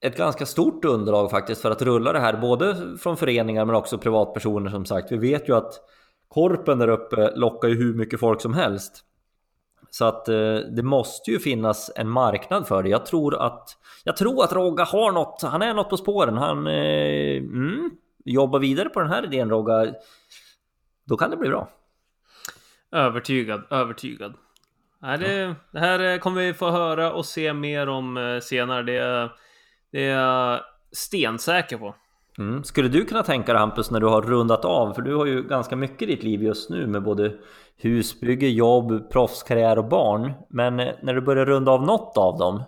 ett ganska stort underlag faktiskt för att rulla det här, både från föreningar men också privatpersoner som sagt. Vi vet ju att Korpen där uppe lockar ju hur mycket folk som helst. Så att eh, det måste ju finnas en marknad för det. Jag tror att, jag tror att Rogga har något, han är något på spåren. Han eh, mm, jobbar vidare på den här idén Rogga. Då kan det bli bra. Övertygad, övertygad. Nej, det, det här kommer vi få höra och se mer om eh, senare. Det, det är jag stensäker på. Mm. Skulle du kunna tänka dig Hampus när du har rundat av, för du har ju ganska mycket i ditt liv just nu med både husbygge, jobb, proffskarriär och barn. Men eh, när du börjar runda av något av dem,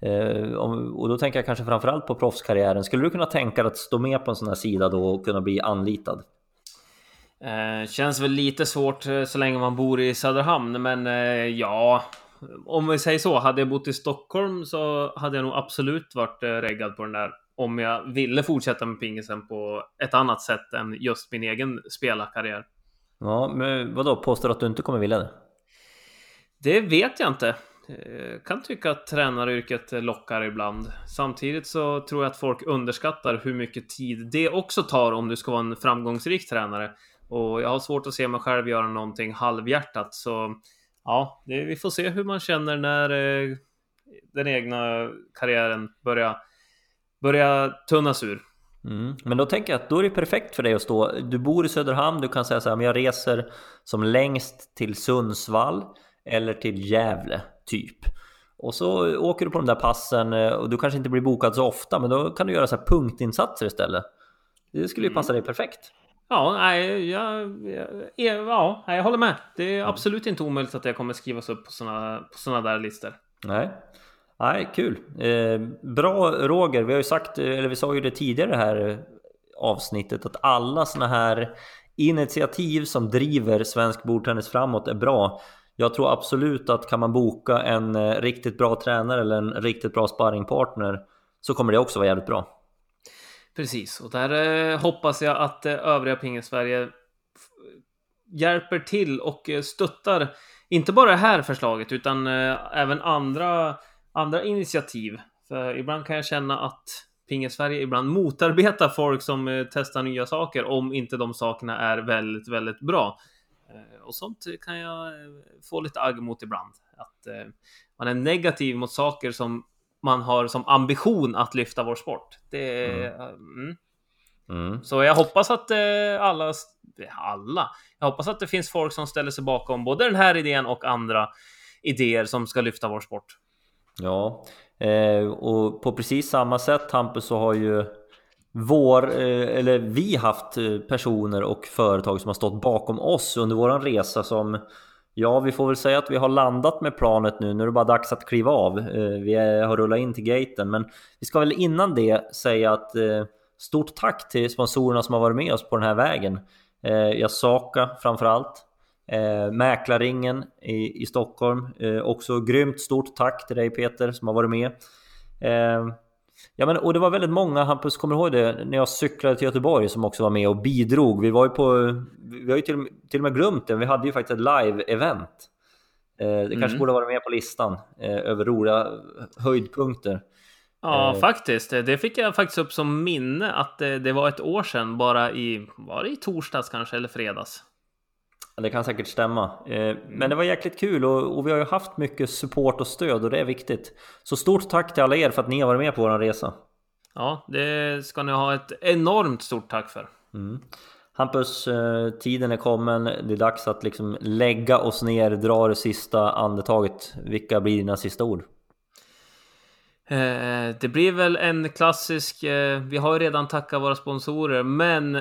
eh, och då tänker jag kanske framförallt på proffskarriären, skulle du kunna tänka dig att stå med på en sån här sida då och kunna bli anlitad? Eh, känns väl lite svårt eh, så länge man bor i Söderhamn, men eh, ja, om vi säger så, hade jag bott i Stockholm så hade jag nog absolut varit eh, reggad på den där om jag ville fortsätta med pingisen på ett annat sätt än just min egen spelarkarriär. Ja, men vadå? Påstår du att du inte kommer vilja det? Det vet jag inte. Jag kan tycka att tränaryrket lockar ibland. Samtidigt så tror jag att folk underskattar hur mycket tid det också tar om du ska vara en framgångsrik tränare. Och jag har svårt att se mig själv göra någonting halvhjärtat, så ja, det, vi får se hur man känner när eh, den egna karriären börjar börja tunnas ur. Mm. Men då tänker jag att då är det perfekt för dig att stå. Du bor i Söderhamn, du kan säga så här, men jag reser som längst till Sundsvall eller till Gävle, typ. Och så åker du på de där passen eh, och du kanske inte blir bokad så ofta, men då kan du göra så här punktinsatser istället. Det skulle ju passa dig perfekt. Ja, nej, jag, jag, ja, jag håller med. Det är absolut inte omöjligt att jag kommer skrivas upp på sådana på såna där listor. Nej. Nej, kul. Eh, bra Roger, vi har ju sagt, eller vi sa ju det tidigare det här avsnittet, att alla såna här initiativ som driver svensk bordtennis framåt är bra. Jag tror absolut att kan man boka en eh, riktigt bra tränare eller en riktigt bra sparringpartner så kommer det också vara jävligt bra. Precis, och där eh, hoppas jag att eh, övriga Pingel-Sverige hjälper till och stöttar inte bara det här förslaget utan även andra, andra initiativ. För ibland kan jag känna att Pinge Sverige ibland motarbetar folk som eh, testar nya saker om inte de sakerna är väldigt, väldigt bra. Eh, Och sånt kan jag eh, få lite agg mot ibland. Att eh, man är negativ mot saker som man har som ambition att lyfta vår sport. Det är... Mm. Mm. Så jag hoppas att alla, alla, jag hoppas att det finns folk som ställer sig bakom både den här idén och andra idéer som ska lyfta vår sport. Ja, eh, och på precis samma sätt Hampus så har ju vår, eh, eller vi haft eh, personer och företag som har stått bakom oss under våran resa som Ja, vi får väl säga att vi har landat med planet nu. Nu är det bara dags att kliva av. Eh, vi har rullat in till gaten, men vi ska väl innan det säga att eh, stort tack till sponsorerna som har varit med oss på den här vägen. Eh, Yasaka framför allt. Eh, Mäklarringen i, i Stockholm. Eh, också grymt stort tack till dig Peter som har varit med. Eh, ja, men, och det var väldigt många, Hampus kommer du ihåg det? När jag cyklade till Göteborg som också var med och bidrog. Vi var ju på, vi har ju till, till och med glömt det, vi hade ju faktiskt ett live-event. Eh, det kanske Mm. borde vara med på listan eh, över roliga höjdpunkter. Ja, Eh. faktiskt. Det fick jag faktiskt upp som minne att det, det var ett år sedan, bara i, var det i torsdags kanske, eller fredags? Det kan säkert stämma. Eh, Men det var jäkligt kul och, vi har ju haft mycket support och stöd och det är viktigt. Så stort tack till alla er för att ni har varit med på vår resa. Ja, det ska ni ha ett enormt stort tack för. Mm. Hampus, eh, tiden är kommen. Det är dags att liksom lägga oss ner, dra det sista andetaget. Vilka blir dina sista ord? Eh, det blir väl en klassisk, vi har ju redan tackat våra sponsorer, men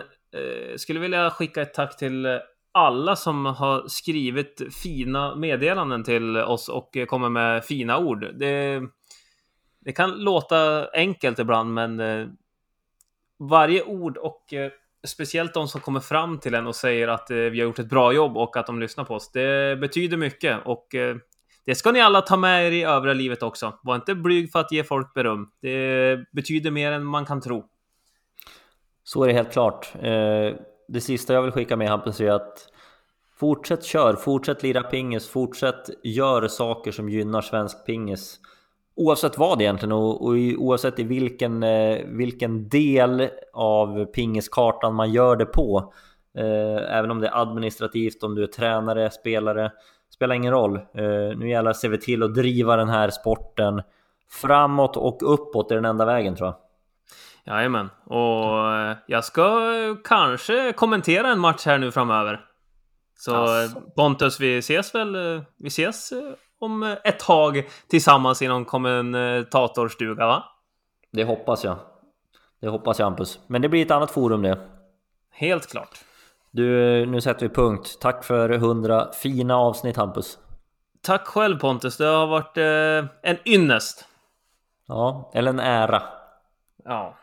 skulle vilja skicka ett tack till alla som har skrivit fina meddelanden till oss och kommer med fina ord. Det, det kan låta enkelt ibland, men eh, varje ord och eh, speciellt de som kommer fram till en och säger att eh, vi har gjort ett bra jobb och att de lyssnar på oss. Det betyder mycket och det ska ni alla ta med er i övriga livet också. Var inte blyg för att ge folk beröm. Det betyder mer än man kan tro. Så är det helt klart. Det sista jag vill skicka med Hampus är att Fortsätt kör, fortsätt lira pingis, fortsätt gör saker som gynnar svensk pingis. Oavsett vad egentligen och, och i, oavsett i vilken, eh, vilken del av pingiskartan man gör det på. Eh, även om det är administrativt, om du är tränare, spelare. Spelar ingen roll. Eh, nu gäller det att se till att driva den här sporten framåt och uppåt är den enda vägen tror jag. Jajamän. Och eh, jag ska eh, kanske kommentera en match här nu framöver. Så eh, Pontus, vi ses väl? Vi ses om ett tag tillsammans i någon kommentatorstuga, va? Det hoppas jag. Det hoppas jag Hampus. Men det blir ett annat forum det. Helt klart. Du, nu sätter vi punkt. Tack för 100 fina avsnitt Hampus. Tack själv Pontus, det har varit eh, en ynnest. Ja, eller en ära. Ja,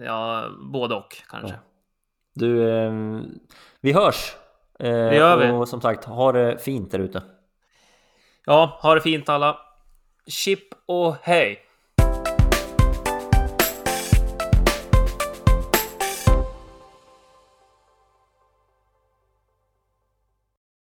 ja både och kanske. Du, eh, vi hörs! Eh, Det gör vi. Och som sagt, ha det fint där ute. Ja, ha det fint alla. Chip och hej!